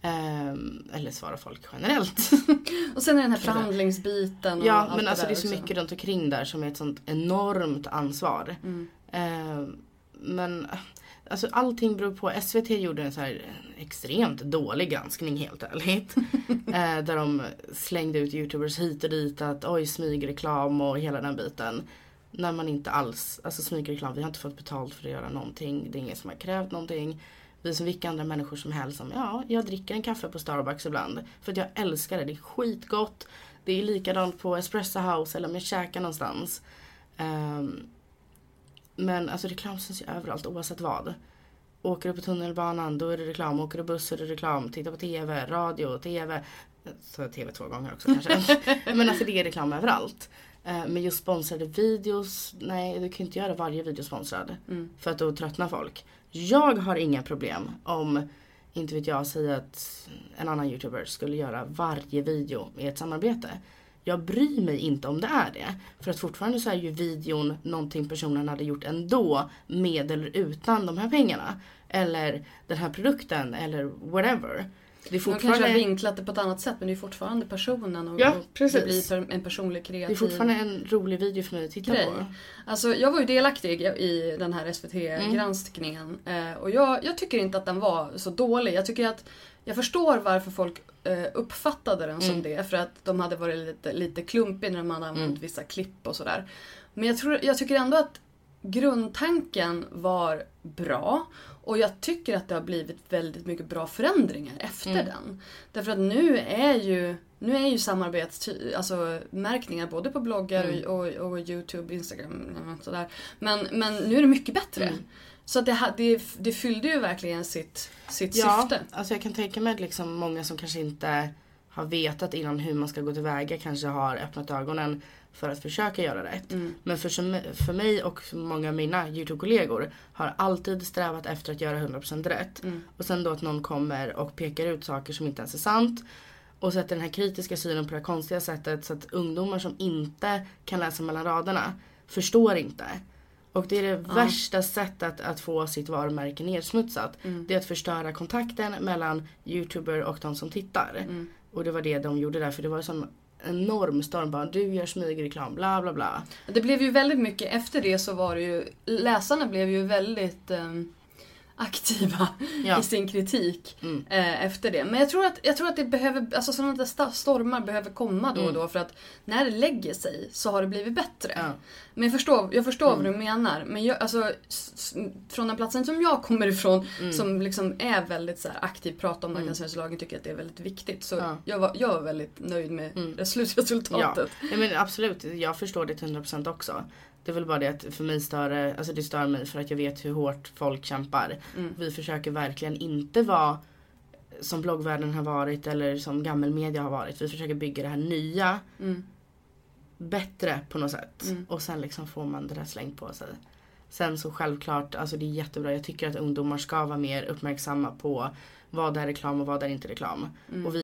Speaker 2: Ehm, eller svara folk generellt.
Speaker 1: Och sen är den här förhandlingsbiten och
Speaker 2: ja men alltså det är så
Speaker 1: också.
Speaker 2: mycket runt omkring där som är ett sånt enormt ansvar.
Speaker 1: Mm.
Speaker 2: Ehm, men alltså allting beror på. SVT gjorde en så här extremt dålig granskning helt ärligt. eh, där de slängde ut youtubers hit och dit att oj smygreklam och hela den biten. När man inte alls, alltså smygreklam, vi har inte fått betalt för att göra någonting. Det är ingen som har krävt någonting. Vi som vilka andra människor som helst som, ja, jag dricker en kaffe på Starbucks ibland. För att jag älskar det, det är skitgott. Det är likadant på Espresso House eller om jag käkar någonstans. Ehm, men alltså reklam syns ju överallt oavsett vad. Åker du på tunnelbanan då är det reklam. Åker du buss är det reklam. Tittar på TV, radio, TV. Så TV två gånger också kanske. men alltså det är reklam överallt. Eh, Men just sponsrade videos, nej du kan inte göra varje video sponsrad. För att då tröttnar folk. Jag har inga problem om, inte vet jag, säga att en annan youtuber skulle göra varje video i ett samarbete. Jag bryr mig inte om det är det. För att fortfarande så är ju videon någonting personen hade gjort ändå med eller utan de här pengarna. Eller den här produkten eller whatever. Det är
Speaker 1: De kanske har
Speaker 2: fortfarande,
Speaker 1: vinklat det på ett annat sätt men det är fortfarande personen och,
Speaker 2: Ja,
Speaker 1: det blir en personlig
Speaker 2: det
Speaker 1: kreativ
Speaker 2: är fortfarande en rolig video för mig att titta
Speaker 1: grej.
Speaker 2: på.
Speaker 1: Alltså jag var ju delaktig i den här SVT-granskningen eh, och jag, jag tycker inte att den var så dålig. Jag tycker att jag förstår varför folk eh, uppfattade den som det för att de hade varit lite, lite klumpiga när hade använt vissa klipp och sådär. Men jag, tror, jag tycker ändå att grundtanken var bra och jag tycker att det har blivit väldigt mycket bra förändringar efter den. Därför att nu är ju nu är ju samarbetsmärkningar alltså, märkningar både på bloggar och, och, och Youtube, Instagram och sådär. Men, men nu är det mycket bättre. Så det, det, det fyllde ju verkligen sitt, sitt
Speaker 2: Ja,
Speaker 1: syfte.
Speaker 2: alltså jag kan tänka mig att liksom många som kanske inte har vetat innan hur man ska gå tillväga kanske har öppnat ögonen för att försöka göra rätt.
Speaker 1: Mm.
Speaker 2: Men för, som- för mig och många av mina YouTube-kollegor har alltid strävat efter att göra 100% rätt.
Speaker 1: Mm.
Speaker 2: Och sen då att någon kommer och pekar ut saker som inte ens är sant. Och sätter den här kritiska synen på det här konstiga sättet så att ungdomar som inte kan läsa mellan raderna förstår inte. Och det är det värsta sättet att få sitt varumärke nedsmutsat. Det är att förstöra kontakten mellan youtuber och de som tittar. Och det var det de gjorde där för det var en sån enorm storm bara du gör smygreklam bla bla bla.
Speaker 1: Det blev ju väldigt mycket, efter det så var det ju, läsarna blev ju väldigt ehm, aktiva
Speaker 2: Ja.
Speaker 1: i sin kritik
Speaker 2: Mm.
Speaker 1: eh, efter det. Men jag tror att, jag tror att det behöver, alltså sådana där stormar behöver komma då och då för att när det lägger sig så har det blivit bättre.
Speaker 2: Ja.
Speaker 1: Men jag förstår, jag förstår
Speaker 2: Mm.
Speaker 1: vad du menar. Men jag, alltså, från den platsen som jag kommer ifrån
Speaker 2: Mm.
Speaker 1: som liksom är väldigt så här, aktiv, pratar om marknadsföringslagen, tycker att det är väldigt viktigt. Så
Speaker 2: Ja.
Speaker 1: jag, var, jag var väldigt nöjd med
Speaker 2: Mm.
Speaker 1: slutresultatet.
Speaker 2: Ja, ja men absolut. Jag förstår det till 100% också. Det är väl bara det att för mig stör det, alltså det stör mig för att jag vet hur hårt folk kämpar.
Speaker 1: Mm.
Speaker 2: Vi försöker verkligen inte vara som bloggvärlden har varit eller som gammelmedia har varit. Vi försöker bygga det här nya
Speaker 1: Mm.
Speaker 2: bättre på något sätt.
Speaker 1: Mm.
Speaker 2: Och sen liksom får man det där slängt på sig. Sen så självklart, alltså det är jättebra. Jag tycker att ungdomar ska vara mer uppmärksamma på vad är reklam och vad är inte reklam. Och vi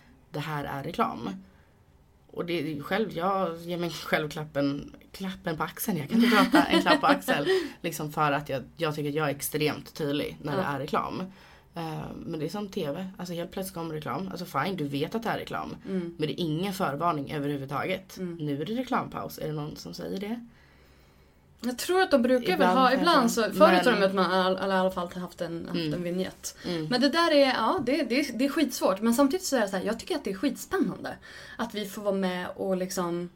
Speaker 2: det här är reklam. Och det är ju själv, jag ger mig själv klappen, klappen på axeln, jag kan inte prata, en klapp på axeln. Liksom för att jag, jag tycker att jag är extremt tydlig när det är reklam. Eh, men det är som TV, alltså helt plötsligt kommer reklam. Alltså fine, du vet att det är reklam. Men det är ingen förvarning överhuvudtaget. Nu är det reklampaus, är det någon som säger det?
Speaker 1: Jag tror att de brukar väl
Speaker 2: Ibland
Speaker 1: ha,
Speaker 2: kanske.
Speaker 1: ibland så, förut
Speaker 2: Men-
Speaker 1: har de att man all, all, i alla fall haft en, haft
Speaker 2: Mm.
Speaker 1: en vignett. Men det där är, ja det, det, det är skitsvårt. Men samtidigt så är det så här, jag tycker att det är skitspännande. Att vi får vara med och liksom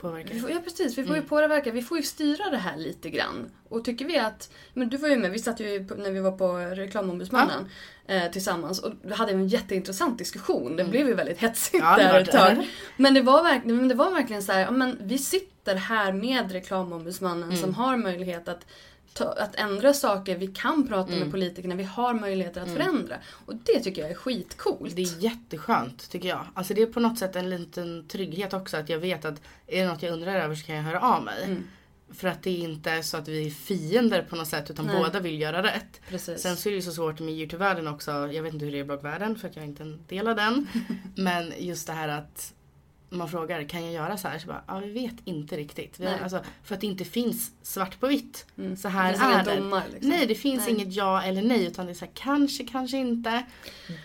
Speaker 2: Påverkar?
Speaker 1: vi får, ja precis, vi får ju
Speaker 2: Mm.
Speaker 1: påverka, vi får ju styra det här lite grann. Och tycker vi att, men du var ju med, vi satt ju när vi var på reklamombudsmannen eh, tillsammans och vi hade en jätteintressant diskussion. Det blev ju väldigt hetsigt
Speaker 2: Mm. Ja,
Speaker 1: där ett
Speaker 2: det.
Speaker 1: tag. Men det var verkligen, men det var verkligen så här, ja, men vi sitter här med reklamombudsmannen
Speaker 2: Mm.
Speaker 1: som har möjlighet att att ändra saker, vi kan prata
Speaker 2: Mm.
Speaker 1: med politikerna, vi har möjligheter att förändra. Och det tycker jag är skitcoolt.
Speaker 2: Det är jätteskönt tycker jag. Alltså det är på något sätt en liten trygghet också att jag vet att är det något jag undrar över så kan jag höra av mig.
Speaker 1: Mm.
Speaker 2: För att det är inte så att vi är fiender på något sätt utan
Speaker 1: Nej.
Speaker 2: båda vill göra rätt.
Speaker 1: Precis.
Speaker 2: Sen så är det ju så svårt med Youtube-världen också. Jag vet inte hur det är i bloggvärlden för att jag är inte en del av den. Men just det här att man frågar kan jag göra så här? Så bara, ja vi vet inte riktigt. Vi alltså, för att det inte finns svart på vitt. Så här
Speaker 1: Det
Speaker 2: är det.
Speaker 1: domar, liksom.
Speaker 2: Nej det finns
Speaker 1: Nej.
Speaker 2: inget ja eller nej utan det är så här, kanske, kanske inte.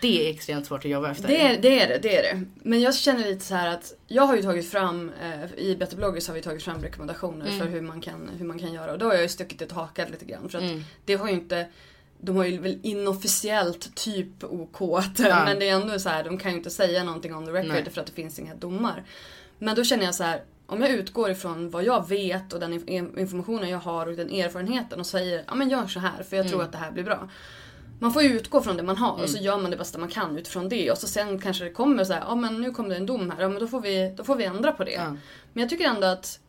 Speaker 2: Det är extremt svårt att jobba efter.
Speaker 1: Det är, det är det, det är det. Men jag känner lite så här att jag har ju tagit fram, eh, i Better bloggers har vi tagit fram rekommendationer
Speaker 2: Mm.
Speaker 1: för hur man, kan, hur man kan göra. Och då har jag ju stuckit ett hakat lite grann. För att
Speaker 2: Mm.
Speaker 1: det har ju inte, de har ju väl inofficiellt typ OK.
Speaker 2: Ja.
Speaker 1: Men det är ändå så här, de kan ju inte säga någonting on the record
Speaker 2: Nej.
Speaker 1: för att det finns inga domar. Men då känner jag så här, om jag utgår ifrån vad jag vet och den inf- informationen jag har och den erfarenheten och säger ja men gör så här för jag tror att det här blir bra. Man får ju utgå från det man har och så gör man det bästa man kan utifrån det och så sen kanske det kommer så här, ja men nu kom det en dom här, ja men då får vi, då får vi ändra på det.
Speaker 2: Ja.
Speaker 1: Men jag tycker ändå att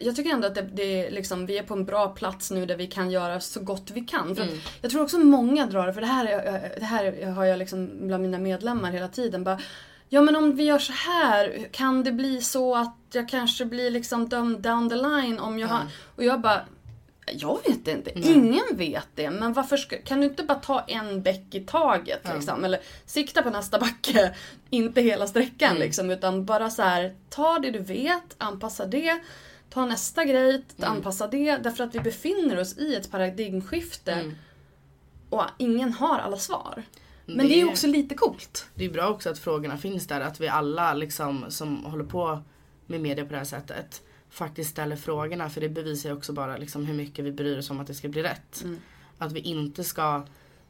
Speaker 1: jag tycker ändå att det, det är liksom, vi är på en bra plats nu där vi kan göra så gott vi kan. För att Jag tror också många drar det, för det här, är- det här har jag liksom bland mina medlemmar hela tiden. Bara, ja men om vi gör så här, kan det bli så att jag kanske blir liksom dömd down the line om jag har... Och jag bara, jag vet inte, ingen vet det. Men varför ska, kan du inte bara ta en bäck i taget liksom? Eller sikta på nästa backe, inte hela sträckan liksom. Utan bara så här, ta det du vet, anpassa det. Ta nästa grej, anpassa det. Därför att vi befinner oss i ett paradigmskifte. Och ingen har alla svar. Men det, är
Speaker 2: Det-
Speaker 1: också lite coolt.
Speaker 2: Det är bra också att frågorna finns där. Att vi alla liksom, som håller på med media på det här sättet faktiskt ställer frågorna. För det bevisar ju också bara liksom hur mycket vi bryr oss om att det ska bli rätt. Att vi inte ska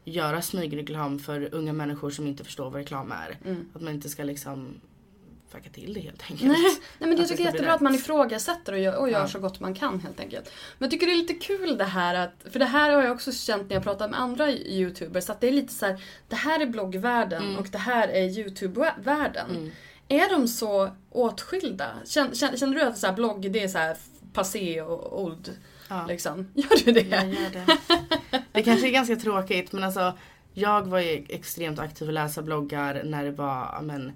Speaker 2: göra smygreklam för unga människor som inte förstår vad reklam är. Att man inte ska liksom fucka till det helt enkelt.
Speaker 1: Nej, nej men jag
Speaker 2: Att
Speaker 1: tycker det är jättebra att man ifrågasätter och gör, och gör
Speaker 2: Ja.
Speaker 1: så gott man kan helt enkelt. Men jag tycker det är lite kul det här att, för det här har jag också känt när jag pratat med andra youtubers, att det är lite så här, det här är bloggvärlden
Speaker 2: Mm.
Speaker 1: och det här är youtube-världen. Är de så åtskilda? Känner, känner, känner du att så här, blogg det är så här passé och old?
Speaker 2: Ja.
Speaker 1: Liksom? Gör du det?
Speaker 2: Jag gör det. Det kanske är ganska tråkigt men alltså jag var ju extremt aktiv och läsa bloggar när det var men,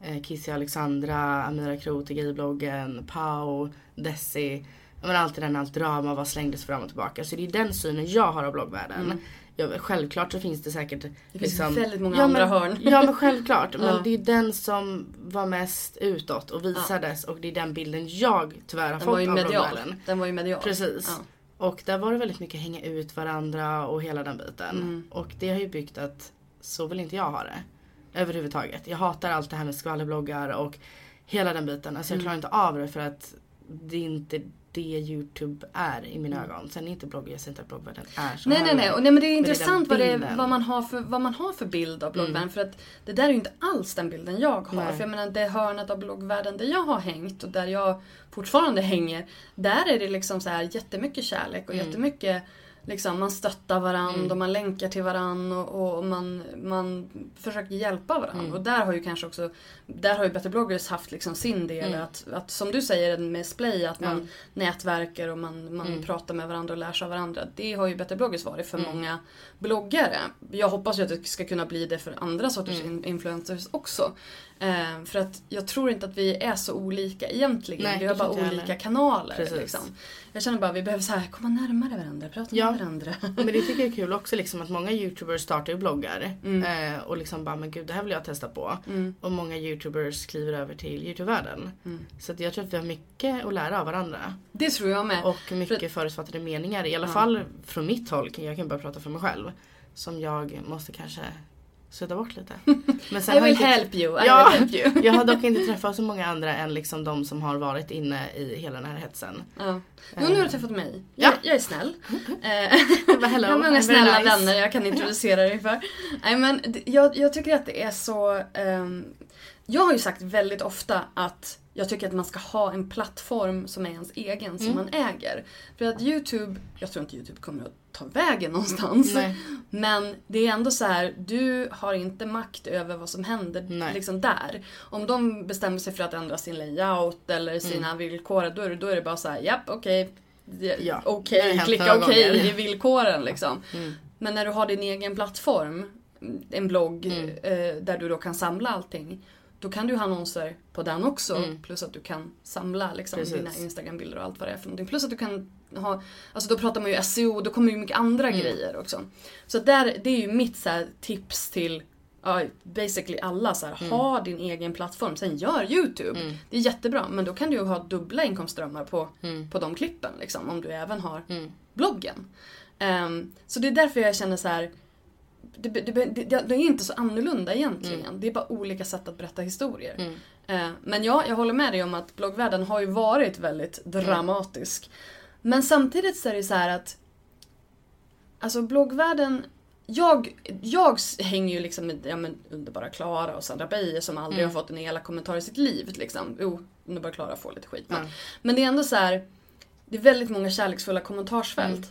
Speaker 2: eh, Kissy Alexandra, Amira Kroth i gaybloggen, Pau, Desi. Ja, Men allt det där när allt drama var slängdes fram och tillbaka. Så det är den synen jag har av bloggvärlden.
Speaker 1: Mm.
Speaker 2: Ja, självklart så finns det säkert
Speaker 1: Det finns väldigt många
Speaker 2: ja,
Speaker 1: andra
Speaker 2: men,
Speaker 1: hörn.
Speaker 2: Ja men självklart. Men
Speaker 1: Ja.
Speaker 2: det är den som var mest utåt och visades och det är den bilden jag tyvärr har
Speaker 1: Den
Speaker 2: fått
Speaker 1: var ju
Speaker 2: av
Speaker 1: medial.
Speaker 2: bloggvärlden.
Speaker 1: Den var ju medial.
Speaker 2: Precis.
Speaker 1: Ja.
Speaker 2: Och där var det väldigt mycket hänga ut varandra och hela den biten.
Speaker 1: Mm.
Speaker 2: Och det har ju byggt att så vill inte jag ha det. Överhuvudtaget. Jag hatar allt det här med skvallerbloggar och hela den biten. Alltså jag
Speaker 1: Mm.
Speaker 2: klarar inte av det för att det är inte det Youtube är i mina ögon. Sen är inte blogg, jag säger inte att bloggvärlden är så
Speaker 1: Nej nej
Speaker 2: heller.
Speaker 1: nej, och nej men det är intressant vad, det är, vad, man har för, vad man har för bild av bloggvärlden. För att det där är ju inte alls den bilden jag har.
Speaker 2: Nej.
Speaker 1: För jag menar det hörnet av bloggvärlden där jag har hängt och där jag fortfarande hänger. Där är det liksom så här jättemycket kärlek och
Speaker 2: Mm.
Speaker 1: jättemycket Liksom, man stöttar varandra
Speaker 2: Mm.
Speaker 1: och man länkar till varandra och, och man, man försöker hjälpa varandra.
Speaker 2: Mm.
Speaker 1: Och där har ju kanske också Där har ju Better bloggers haft liksom sin del
Speaker 2: Mm.
Speaker 1: att, att som du säger med Splay att man nätverkar och man, man
Speaker 2: Mm.
Speaker 1: pratar med varandra och lär sig av varandra. Det har ju Better bloggers varit för
Speaker 2: Mm.
Speaker 1: många bloggare. Jag hoppas ju att det ska kunna bli det för andra sorters
Speaker 2: Mm.
Speaker 1: in- influencers också. Eh, för att jag tror inte att vi är så olika egentligen.
Speaker 2: Nej,
Speaker 1: vi har bara olika
Speaker 2: heller.
Speaker 1: kanaler. Liksom. Jag känner bara att vi behöver så här, komma närmare varandra, prata
Speaker 2: Ja.
Speaker 1: med varandra.
Speaker 2: Men det tycker jag är kul också liksom att många youtubers startar ju bloggar.
Speaker 1: Mm.
Speaker 2: Eh, och liksom bara men gud det här vill jag testa på.
Speaker 1: Mm.
Speaker 2: Och många youtubers kliver över till youtube-världen.
Speaker 1: Mm.
Speaker 2: Så jag tror att vi har mycket att lära av varandra.
Speaker 1: Det tror jag med.
Speaker 2: Och mycket förutfattade meningar. I alla fall från mitt håll. Jag kan bara prata för mig själv. Som jag måste kanske sudda bort lite. Men
Speaker 1: I
Speaker 2: har
Speaker 1: will
Speaker 2: inte-
Speaker 1: help you, I
Speaker 2: ja,
Speaker 1: help you.
Speaker 2: jag har dock inte träffat så många andra än liksom de som har varit inne i hela den här hetsen.
Speaker 1: Ja. Jo, nu har du träffat mig.
Speaker 2: Ja.
Speaker 1: Jag, jag är snäll. Eh, jag har många snälla
Speaker 2: nice.
Speaker 1: vänner jag kan introducera dig för. Nej, men jag, jag tycker att det är så... ehm, jag har ju sagt väldigt ofta att jag tycker att man ska ha en plattform som är ens egen, som
Speaker 2: Mm.
Speaker 1: man äger. För att YouTube, jag tror inte YouTube kommer att ta vägen någonstans.
Speaker 2: Nej.
Speaker 1: Men det är ändå så här, du har inte makt över vad som händer
Speaker 2: Nej.
Speaker 1: liksom där. Om de bestämmer sig för att ändra sin layout eller sina
Speaker 2: Mm.
Speaker 1: villkor, då är, det, då är det bara så här, japp okej. Det-
Speaker 2: Ja,
Speaker 1: Okej,
Speaker 2: hänt
Speaker 1: klicka okej
Speaker 2: gånger.
Speaker 1: i villkoren liksom.
Speaker 2: Mm.
Speaker 1: Men när du har din egen plattform, en blogg
Speaker 2: Mm.
Speaker 1: eh, där du då kan samla allting. Då kan du ha annonser på den också.
Speaker 2: Mm.
Speaker 1: Plus att du kan samla liksom,
Speaker 2: Precis.
Speaker 1: dina Instagram-bilder och allt vad det är för någonting. Plus att du kan ha, alltså då pratar man ju SEO, då kommer ju mycket andra
Speaker 2: Mm.
Speaker 1: grejer också. Så där, det är ju mitt så här, tips till ja, basically alla. Så här,
Speaker 2: Mm.
Speaker 1: Ha din egen plattform, sen gör YouTube.
Speaker 2: Mm.
Speaker 1: Det är jättebra, men då kan du ju ha dubbla inkomstströmmar på,
Speaker 2: Mm.
Speaker 1: på de klippen. Liksom, om du även har
Speaker 2: Mm.
Speaker 1: bloggen. Ehm, så det är därför jag känner så här. Det, det, det, det är inte så annorlunda egentligen. Det är bara olika sätt att berätta historier.
Speaker 2: Mm.
Speaker 1: Eh, men ja, jag håller med dig om att bloggvärlden har ju varit väldigt dramatisk. Men samtidigt så är det så att Alltså bloggvärlden jag, jag hänger ju liksom med ja, men, underbara Klara och Sandra Beijer som aldrig
Speaker 2: Mm.
Speaker 1: har fått en elak kommentar i sitt liv. Liksom. Jo, underbara Klara får lite skit. Men,
Speaker 2: Ja.
Speaker 1: men det är ändå så här. Det är väldigt många kärleksfulla kommentarsfält.
Speaker 2: Mm.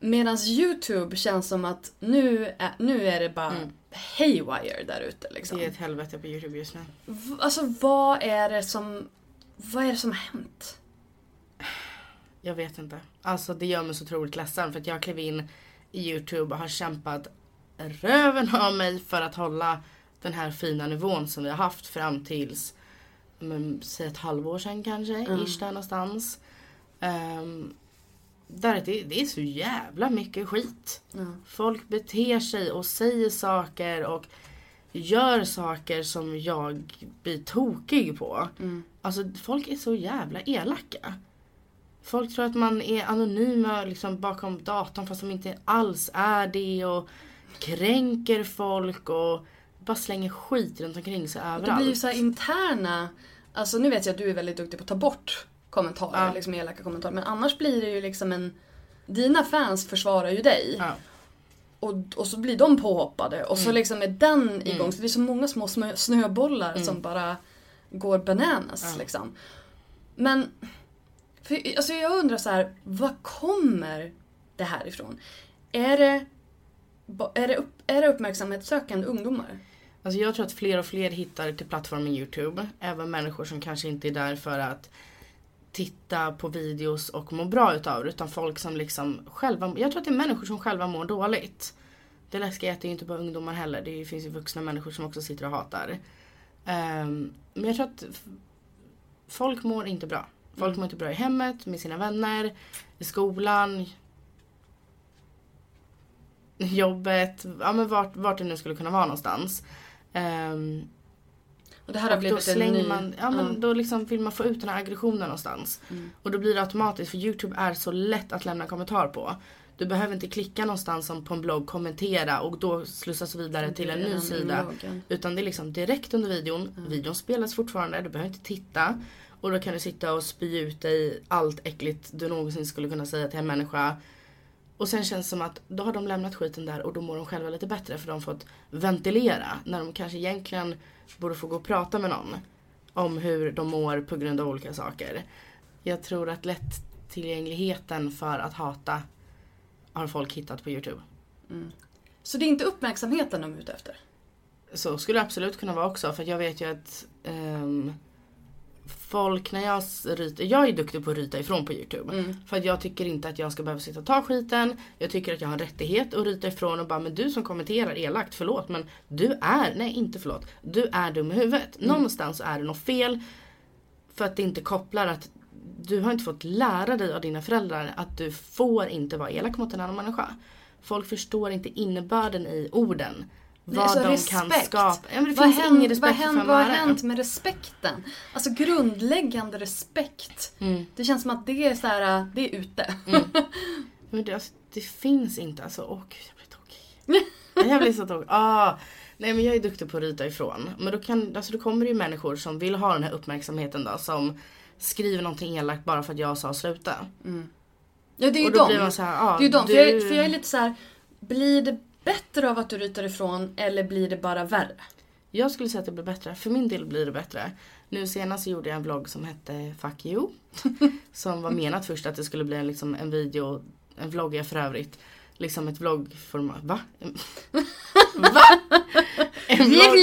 Speaker 1: Medan YouTube känns som att nu är, nu är det bara
Speaker 2: Mm.
Speaker 1: haywire där ute. Liksom.
Speaker 2: Det är ett helvete på youtube just nu.
Speaker 1: V- Alltså vad är det som Vad är det som har hänt?
Speaker 2: Jag vet inte. Alltså det gör mig så otroligt ledsen för att jag klev in i Youtube och har kämpat röven av mig för att hålla den här fina nivån som vi har haft fram tills men, säg ett halvår sedan kanske,
Speaker 1: Mm.
Speaker 2: ish där någonstans. Um, där det, det är så jävla mycket skit.
Speaker 1: Ja.
Speaker 2: Folk beter sig och säger saker och gör saker som jag blir tokig på.
Speaker 1: Mm.
Speaker 2: Alltså folk är så jävla elaka. Folk tror att man är anonyma liksom bakom datorn fast de inte alls är det och kränker folk och bara slänger skit runt omkring sig överallt.
Speaker 1: Det blir ju så interna Alltså nu vet jag att du är väldigt duktig på att ta bort kommentarer,
Speaker 2: Ja.
Speaker 1: liksom elaka kommentarer. Men annars blir det ju liksom en Dina fans försvarar ju dig.
Speaker 2: Ja.
Speaker 1: Och, och så blir de påhoppade och så
Speaker 2: Mm.
Speaker 1: liksom är den igång.
Speaker 2: Mm.
Speaker 1: Så det är så många små snöbollar
Speaker 2: Mm.
Speaker 1: som bara går bananas liksom. Men för, alltså jag undrar så här, vad kommer det här ifrån? Är det, är det, upp, är det uppmärksamhetssökande ungdomar?
Speaker 2: Alltså jag tror att fler och fler hittar till plattformen Youtube. Även människor som kanske inte är där för att titta på videos och må bra utav det. Utan folk som liksom själva, jag tror att det är människor som själva mår dåligt. Det läskiga är att det är inte bara ungdomar heller. Det finns ju vuxna människor som också sitter och hatar. Ehm, men jag tror att folk mår inte bra. Folk mår inte bra i hemmet, med sina vänner, i skolan, jobbet, ja men vart, vart det nu skulle kunna vara någonstans. Ehm,
Speaker 1: Och det här har
Speaker 2: och
Speaker 1: blivit en ny...
Speaker 2: man, ja men
Speaker 1: Ja.
Speaker 2: då liksom vill man få ut den här aggressionen någonstans. Och då blir det automatiskt, för Youtube är så lätt att lämna kommentar på. Du behöver inte klicka någonstans som på en blogg, kommentera och då slussas vidare till en ny sida.
Speaker 1: inloggen.
Speaker 2: Utan det är liksom direkt under videon. Videon spelas fortfarande, du behöver inte titta. Och då kan du sitta och spy ut dig allt äckligt du någonsin skulle kunna säga till en människa. Och sen känns det som att då har de lämnat skiten där och då mår de själva lite bättre för de har fått ventilera. När de kanske egentligen borde få gå och prata med någon. Om hur de mår på grund av olika saker. Jag tror att lättillgängligheten för att hata har folk hittat på Youtube.
Speaker 1: Så det är inte uppmärksamheten de är ute efter?
Speaker 2: Så skulle det absolut kunna vara också för jag vet ju att ehm, folk när jag ritar, jag är duktig på att rita ifrån på Youtube. För att jag tycker inte att jag ska behöva sitta och ta skiten. Jag tycker att jag har en rättighet att rita ifrån och bara men du som kommenterar elakt, förlåt men du är, nej inte förlåt, du är dum i huvudet. Någonstans är det något fel. För att det inte kopplar att du har inte fått lära dig av dina föräldrar att du får inte vara elak mot en annan människa. Folk förstår inte innebörden i orden. Vad
Speaker 1: alltså
Speaker 2: de
Speaker 1: respekt.
Speaker 2: kan skapa. Ja, men det
Speaker 1: vad
Speaker 2: finns
Speaker 1: hänt,
Speaker 2: ingen respekt
Speaker 1: vad, hänt, vad har hänt med respekten? Alltså grundläggande respekt. Det känns som att det är så här, det är ute.
Speaker 2: Men det, alltså, det finns inte. Alltså, åh gud jag blir tokig. jag blir så tokig. Ah, nej men jag är duktig på att rita ifrån. Men då, kan, alltså, då kommer det ju människor som vill ha den här uppmärksamheten då. Som skriver någonting elakt bara för att jag sa sluta.
Speaker 1: Ja det är ju
Speaker 2: Och då
Speaker 1: dem.
Speaker 2: blir man så här, ah,
Speaker 1: det är ju dem.
Speaker 2: du-
Speaker 1: För, jag, för jag är lite så här. blir det bättre av att du ryter ifrån eller blir det bara värre?
Speaker 2: Jag skulle säga att det blir bättre. För min del blir det bättre. Nu senast gjorde jag en vlogg som hette Fuck you. som var menat först att det skulle bli en, liksom, en video, en vlogg är för övrigt. Liksom ett vloggformat. Va? Va? En vlogg,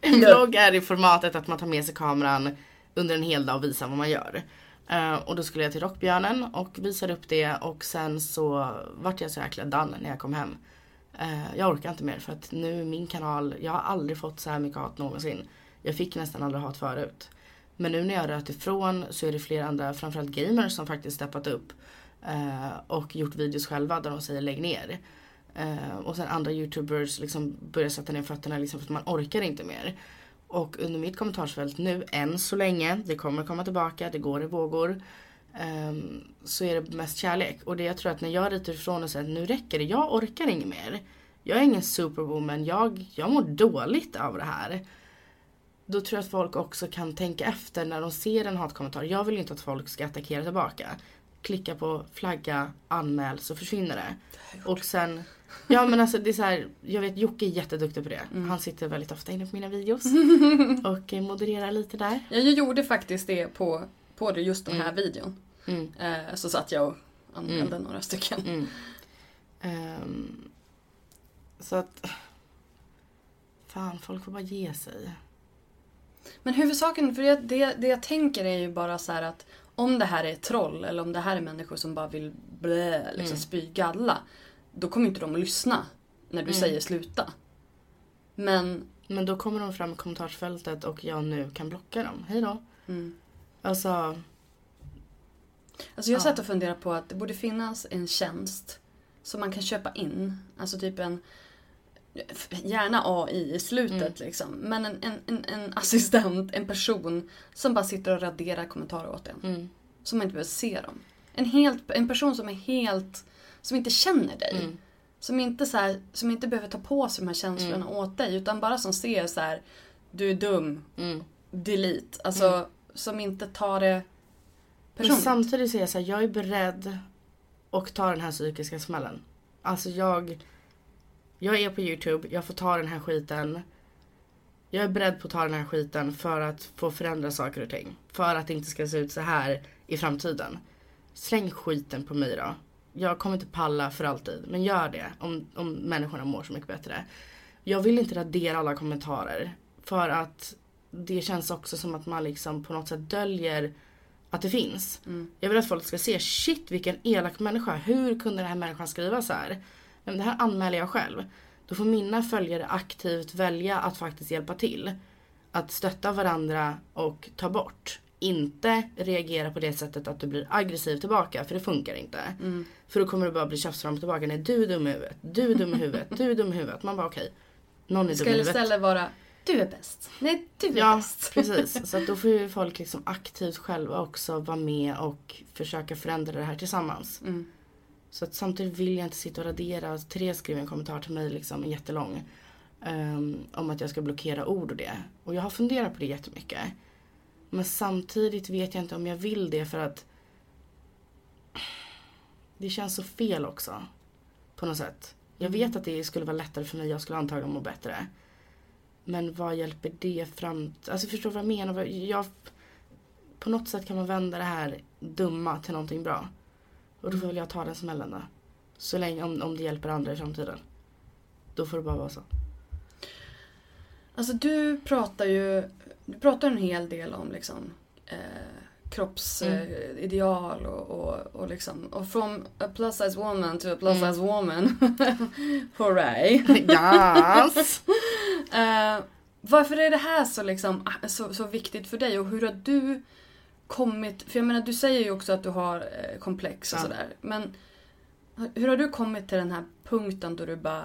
Speaker 2: en vlogg är i formatet att man tar med sig kameran under en hel dag och visar vad man gör. Eh, och då skulle jag till Rockbjörnen och visade upp det och sen så vart jag så jäkla done när jag kom hem. Eh, jag orkar inte mer för att nu min kanal, jag har aldrig fått så här mycket hat någonsin. Jag fick nästan aldrig hat förut. Men nu när jag rört ifrån så är det flera andra, framförallt gamers som faktiskt steppat upp. eh, och gjort videos själva där de säger lägg ner. Eh, och sen andra youtubers liksom börjar sätta ner fötterna liksom för att man orkar inte mer. Och under mitt kommentarsfält nu, än så länge, det kommer komma tillbaka, det går i vågor ehm, så är det mest kärlek. Och det jag tror att när jag ritar ifrån och säger att nu räcker det, jag orkar inget mer. Jag är ingen superwoman, jag, jag mår dåligt av det här. Då tror jag att folk också kan tänka efter när de ser en hatkommentar. Jag vill inte att folk ska attackera tillbaka. Klicka på flagga, anmäl så försvinner det. Och sen, ja men alltså det är så här, jag vet Jocke är jätteduktig på det. Han sitter väldigt ofta inne på mina videos. och eh, modererar lite där.
Speaker 1: Ja, jag gjorde faktiskt det på, på det, just den här videon.
Speaker 2: Mm.
Speaker 1: Eh, så satt jag och anmälde några stycken.
Speaker 2: Mm. Ehm, så att, fan folk får bara ge sig.
Speaker 1: Men huvudsaken, för det, det, det jag tänker är ju bara så här att om det här är troll eller om det här är människor som bara vill blä, liksom spy galla. Då kommer inte de att lyssna när du säger sluta. Men
Speaker 2: Men då kommer de fram i kommentarsfältet och jag nu kan blocka dem. Hej då. Alltså,
Speaker 1: Alltså jag satt och funderade på att det borde finnas en tjänst som man kan köpa in. Alltså typ en, gärna AI i slutet liksom. Men en, en, en, en assistent, en person som bara sitter och raderar kommentarer åt en. Så man inte behöver se dem. En, helt, en person som är helt, som inte känner dig. Som, inte så här, som inte behöver ta på sig de här känslorna åt dig. Utan bara som ser så här, du är dum, delete. Alltså som inte tar det
Speaker 2: men
Speaker 1: personligt.
Speaker 2: samtidigt säger jag så här, jag är beredd att ta den här psykiska smällen. Alltså jag, jag är på youtube, jag får ta den här skiten. Jag är beredd på att ta den här skiten för att få förändra saker och ting. För att det inte ska se ut så här i framtiden. Släng skiten på mig då. Jag kommer inte palla för alltid. Men gör det om, om människorna mår så mycket bättre. Jag vill inte radera alla kommentarer. För att det känns också som att man liksom på något sätt döljer att det finns.
Speaker 1: Mm.
Speaker 2: Jag vill att folk ska se, shit vilken elak människa. Hur kunde den här människan skriva så här? Men det här anmäler jag själv. Då får mina följare aktivt välja att faktiskt hjälpa till. Att stötta varandra och ta bort. Inte reagera på det sättet att du blir aggressiv tillbaka, för det funkar inte.
Speaker 1: Mm.
Speaker 2: För då kommer du bara bli tjafs fram och tillbaka. Nej, du är dum i huvudet, du är dum i huvudet, du är dum i huvudet. Man bara okej, någon är
Speaker 1: Ska
Speaker 2: dum i huvudet.
Speaker 1: istället vara du är bäst. Nej, du är
Speaker 2: Ja,
Speaker 1: bäst.
Speaker 2: precis. Så att då får ju folk liksom aktivt själva också vara med och försöka förändra det här tillsammans.
Speaker 1: Mm.
Speaker 2: Så att samtidigt vill jag inte sitta och radera. Therese skrev en kommentar till mig, liksom, en jättelång. ehm, om att jag ska blockera ord och det. Och jag har funderat på det jättemycket. Men samtidigt vet jag inte om jag vill det för att det känns så fel också. På något sätt. Jag vet att det skulle vara lättare för mig, jag skulle antagligen må bättre. Men vad hjälper det fram Alltså förstår du vad jag menar? Jag, på något sätt kan man vända det här dumma till någonting bra. Och då får väl jag ta den smällen då. Så länge, om, om det hjälper andra i framtiden. Då får det bara vara så.
Speaker 1: Alltså du pratar ju du pratar en hel del om liksom eh, kroppsideal och, och, och liksom och from a plus size woman to a plus
Speaker 2: Mm.
Speaker 1: size woman. Hooray!
Speaker 2: Yes!
Speaker 1: Eh, varför är det här så, liksom, ah, så, så viktigt för dig och hur har du kommit, för jag menar du säger ju också att du har eh, komplex och
Speaker 2: Ja.
Speaker 1: sådär. Men hur har du kommit till den här punkten då du bara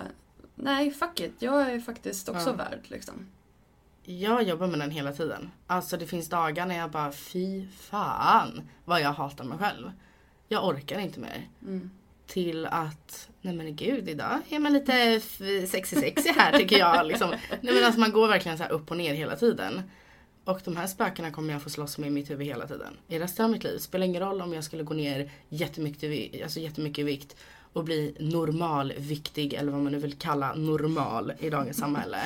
Speaker 1: Nej fuck it, jag är faktiskt också
Speaker 2: Ja.
Speaker 1: värd liksom.
Speaker 2: Jag jobbar med den hela tiden. Alltså det finns dagar när jag bara fy fan vad jag hatar mig själv. Jag orkar inte mer.
Speaker 1: Mm.
Speaker 2: Till att, nej men gud idag är man lite sexig sexy sexy här tycker jag. Liksom. Nej men alltså man går verkligen så här upp och ner hela tiden. Och de här spökena kommer jag få slåss med i mitt huvud hela tiden. I resten av mitt liv. Spelar ingen roll om jag skulle gå ner jättemycket, alltså jättemycket i vikt och bli normalviktig eller vad man nu vill kalla normal i dagens samhälle.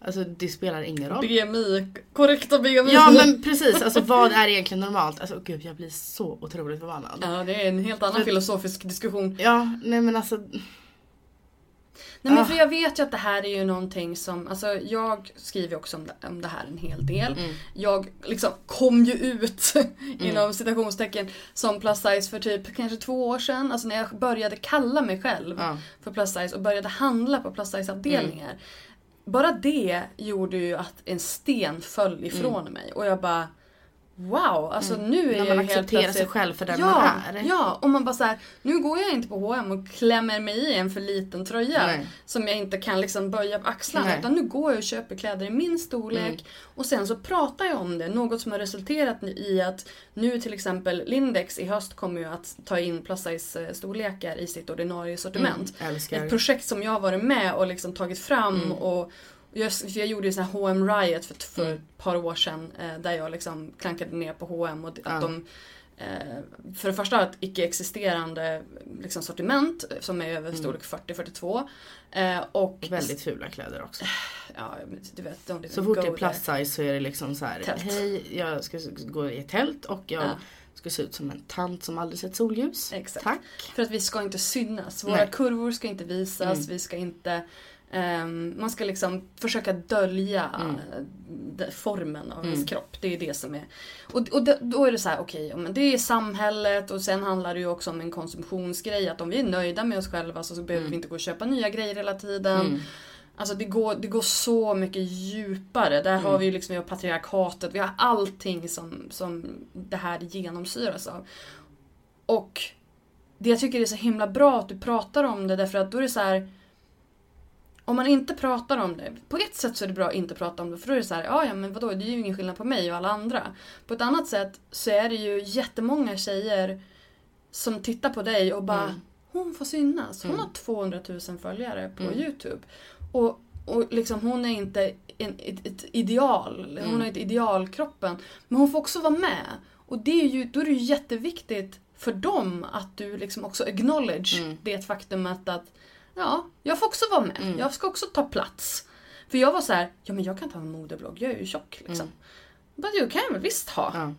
Speaker 2: Alltså det spelar ingen roll.
Speaker 1: BMI, korrekta BMI.
Speaker 2: Ja men precis, alltså vad är egentligen normalt? Alltså gud jag blir så otroligt förbannad.
Speaker 1: Ja, det är en helt annan
Speaker 2: För-
Speaker 1: filosofisk diskussion.
Speaker 2: Ja, nej men alltså.
Speaker 1: Nej men
Speaker 2: Ah.
Speaker 1: för jag vet ju att det här är ju någonting som, alltså jag skriver ju också om det, om det här en hel del.
Speaker 2: Mm.
Speaker 1: Jag liksom kom ju ut inom citationstecken som plus size för typ kanske två år sedan. Alltså när jag började kalla mig själv
Speaker 2: Ja.
Speaker 1: för plus size och började handla på plus size avdelningar.
Speaker 2: Mm.
Speaker 1: Bara det gjorde ju att en sten föll ifrån mig och jag bara Wow, alltså nu är
Speaker 2: Mm. När
Speaker 1: jag
Speaker 2: man
Speaker 1: helt
Speaker 2: accepterar sig själv för den
Speaker 1: ja,
Speaker 2: man är.
Speaker 1: Ja, och man bara så här, nu går jag inte på H&M och klämmer mig i en för liten tröja
Speaker 2: Nej.
Speaker 1: som jag inte kan liksom böja på axlarna.
Speaker 2: Nej.
Speaker 1: Utan nu går jag och köper kläder i min storlek
Speaker 2: Mm.
Speaker 1: och sen så pratar jag om det. Något som har resulterat i att nu till exempel Lindex i höst kommer ju att ta in plus size eh, storlekar i sitt ordinarie sortiment.
Speaker 2: Mm.
Speaker 1: Ett projekt som jag har varit med och liksom tagit fram
Speaker 2: Mm.
Speaker 1: och jag, jag gjorde ju sån här H&M Riot för, för
Speaker 2: Mm.
Speaker 1: ett par år sedan eh, där jag liksom klankade ner på H&M och att
Speaker 2: Ja.
Speaker 1: de eh, för det första ett icke-existerande liksom, sortiment eh, som är över storlek 40-42. Eh, och
Speaker 2: Väldigt fula kläder också.
Speaker 1: Ja, men du vet, don't
Speaker 2: Så fort det är plus size så är det liksom så här. Hej, jag ska gå i ett tält och jag
Speaker 1: Ja.
Speaker 2: ska se ut som en tant som aldrig sett solljus.
Speaker 1: Exakt.
Speaker 2: Tack.
Speaker 1: För att vi ska inte synas. Våra
Speaker 2: Nej.
Speaker 1: kurvor ska inte visas.
Speaker 2: Mm.
Speaker 1: Vi ska inte... ehm, man ska liksom försöka dölja
Speaker 2: Mm.
Speaker 1: formen av
Speaker 2: Mm.
Speaker 1: ens kropp. Det är det som är... Och, och då är det så här, okej, men det är samhället och sen handlar det ju också om en konsumtionsgrej. Att om vi är nöjda med oss själva så, så behöver
Speaker 2: Mm.
Speaker 1: vi inte gå och köpa nya grejer hela tiden.
Speaker 2: Mm.
Speaker 1: Alltså det går, det går så mycket djupare. Där har
Speaker 2: Mm.
Speaker 1: vi ju liksom vi har patriarkatet, vi har allting som, som det här genomsyras av. Och det jag tycker är så himla bra att du pratar om det därför att då är det så här. Om man inte pratar om det, på ett sätt så är det bra att inte prata om det för då är det så här, ja ja men vadå det är ju ingen skillnad på mig och alla andra. På ett annat sätt så är det ju jättemånga tjejer som tittar på dig och bara
Speaker 2: Mm.
Speaker 1: hon får synas. Hon
Speaker 2: Mm.
Speaker 1: har 200 000 följare på
Speaker 2: Mm.
Speaker 1: Youtube. Och, och liksom hon är inte en, ett, ett ideal, hon
Speaker 2: Mm.
Speaker 1: har inte idealkroppen. Men hon får också vara med. Och det är ju, då är det ju jätteviktigt för dem att du liksom också acknowledge
Speaker 2: Mm.
Speaker 1: det faktumet att ja, jag får också vara med.
Speaker 2: Mm.
Speaker 1: Jag ska också ta plats. För jag var så här, ja men jag kan ta en modeblogg, jag är ju tjock liksom.
Speaker 2: Mm.
Speaker 1: Bara, det kan jag väl visst ha.
Speaker 2: Ja.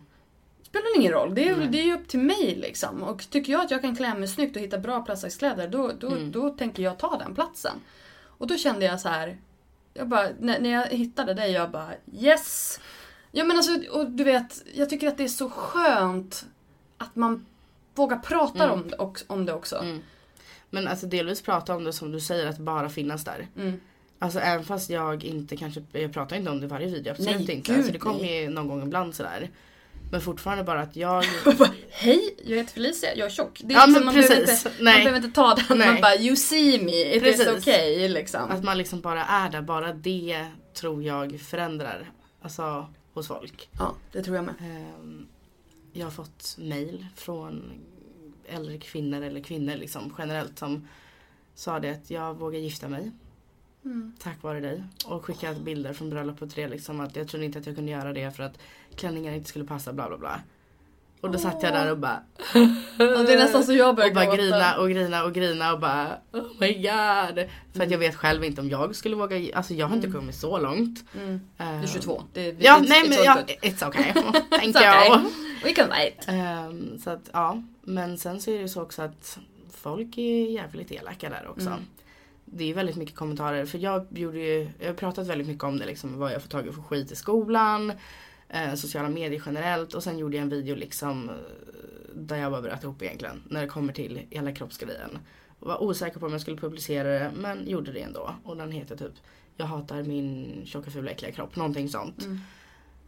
Speaker 1: Spelar ingen roll, det är,
Speaker 2: Nej.
Speaker 1: det är ju upp till mig liksom. Och tycker jag att jag kan klä mig snyggt och hitta bra plastkläder då, då,
Speaker 2: Mm.
Speaker 1: då tänker jag ta den platsen. Och då kände jag så här, jag bara, när, när jag hittade dig, jag bara yes! Ja men alltså, och du vet, jag tycker att det är så skönt att man vågar prata
Speaker 2: Mm.
Speaker 1: om, det om det också.
Speaker 2: Mm. Men alltså delvis prata om det som du säger, att bara finnas där.
Speaker 1: Mm.
Speaker 2: Alltså även fast jag inte kanske, jag pratar inte om det i varje video, absolut
Speaker 1: Nej,
Speaker 2: inte.
Speaker 1: gud,
Speaker 2: Alltså, det kommer ju någon gång ibland sådär. Men fortfarande bara att jag...
Speaker 1: Hej, jag heter Felicia, jag är tjock. Det är
Speaker 2: Ja,
Speaker 1: liksom, man, behöver
Speaker 2: precis.
Speaker 1: inte,
Speaker 2: Nej.
Speaker 1: man behöver inte ta den,
Speaker 2: Nej.
Speaker 1: man bara you see me, it
Speaker 2: Precis.
Speaker 1: is okay liksom.
Speaker 2: Att man liksom bara är där, bara det tror jag förändrar. Alltså hos folk.
Speaker 1: Ja, det tror jag med.
Speaker 2: Ehm, Jag har fått mail från äldre kvinnor eller kvinnor liksom generellt som sa det att jag vågar gifta mig.
Speaker 1: Mm.
Speaker 2: Tack vare dig. Och skickat bilder från bröllopet till det liksom att jag trodde inte att jag kunde göra det för att klänningar inte skulle passa bla bla bla. Och då satt jag där och bara
Speaker 1: Ja, det är nästan så jag börjar
Speaker 2: och bara
Speaker 1: gråta.
Speaker 2: grina och grina och grina och bara oh my god. För att jag vet själv inte om jag skulle våga, alltså jag har inte kommit så långt.
Speaker 1: Mm. Du är
Speaker 2: Ehm,
Speaker 1: 22. Det, är-
Speaker 2: Ja
Speaker 1: it's-
Speaker 2: nej
Speaker 1: it's
Speaker 2: men
Speaker 1: all
Speaker 2: ja, it's okay. Thank
Speaker 1: It's okay.
Speaker 2: you.
Speaker 1: We can wait.
Speaker 2: Ehm, så att ja, men sen så är det så också att folk är jävligt elaka där också.
Speaker 1: Mm.
Speaker 2: Det är väldigt mycket kommentarer för jag gjorde ju, jag har pratat väldigt mycket om det liksom vad jag får tagit för skit i skolan. Eh, sociala medier generellt och sen gjorde jag en video liksom eh, där jag bara bröt ihop egentligen när det kommer till hela kroppsgrejen. Var osäker på om jag skulle publicera det men gjorde det ändå. Och den heter typ Jag hatar min tjocka fula äckliga kropp, någonting sånt.
Speaker 1: Mm.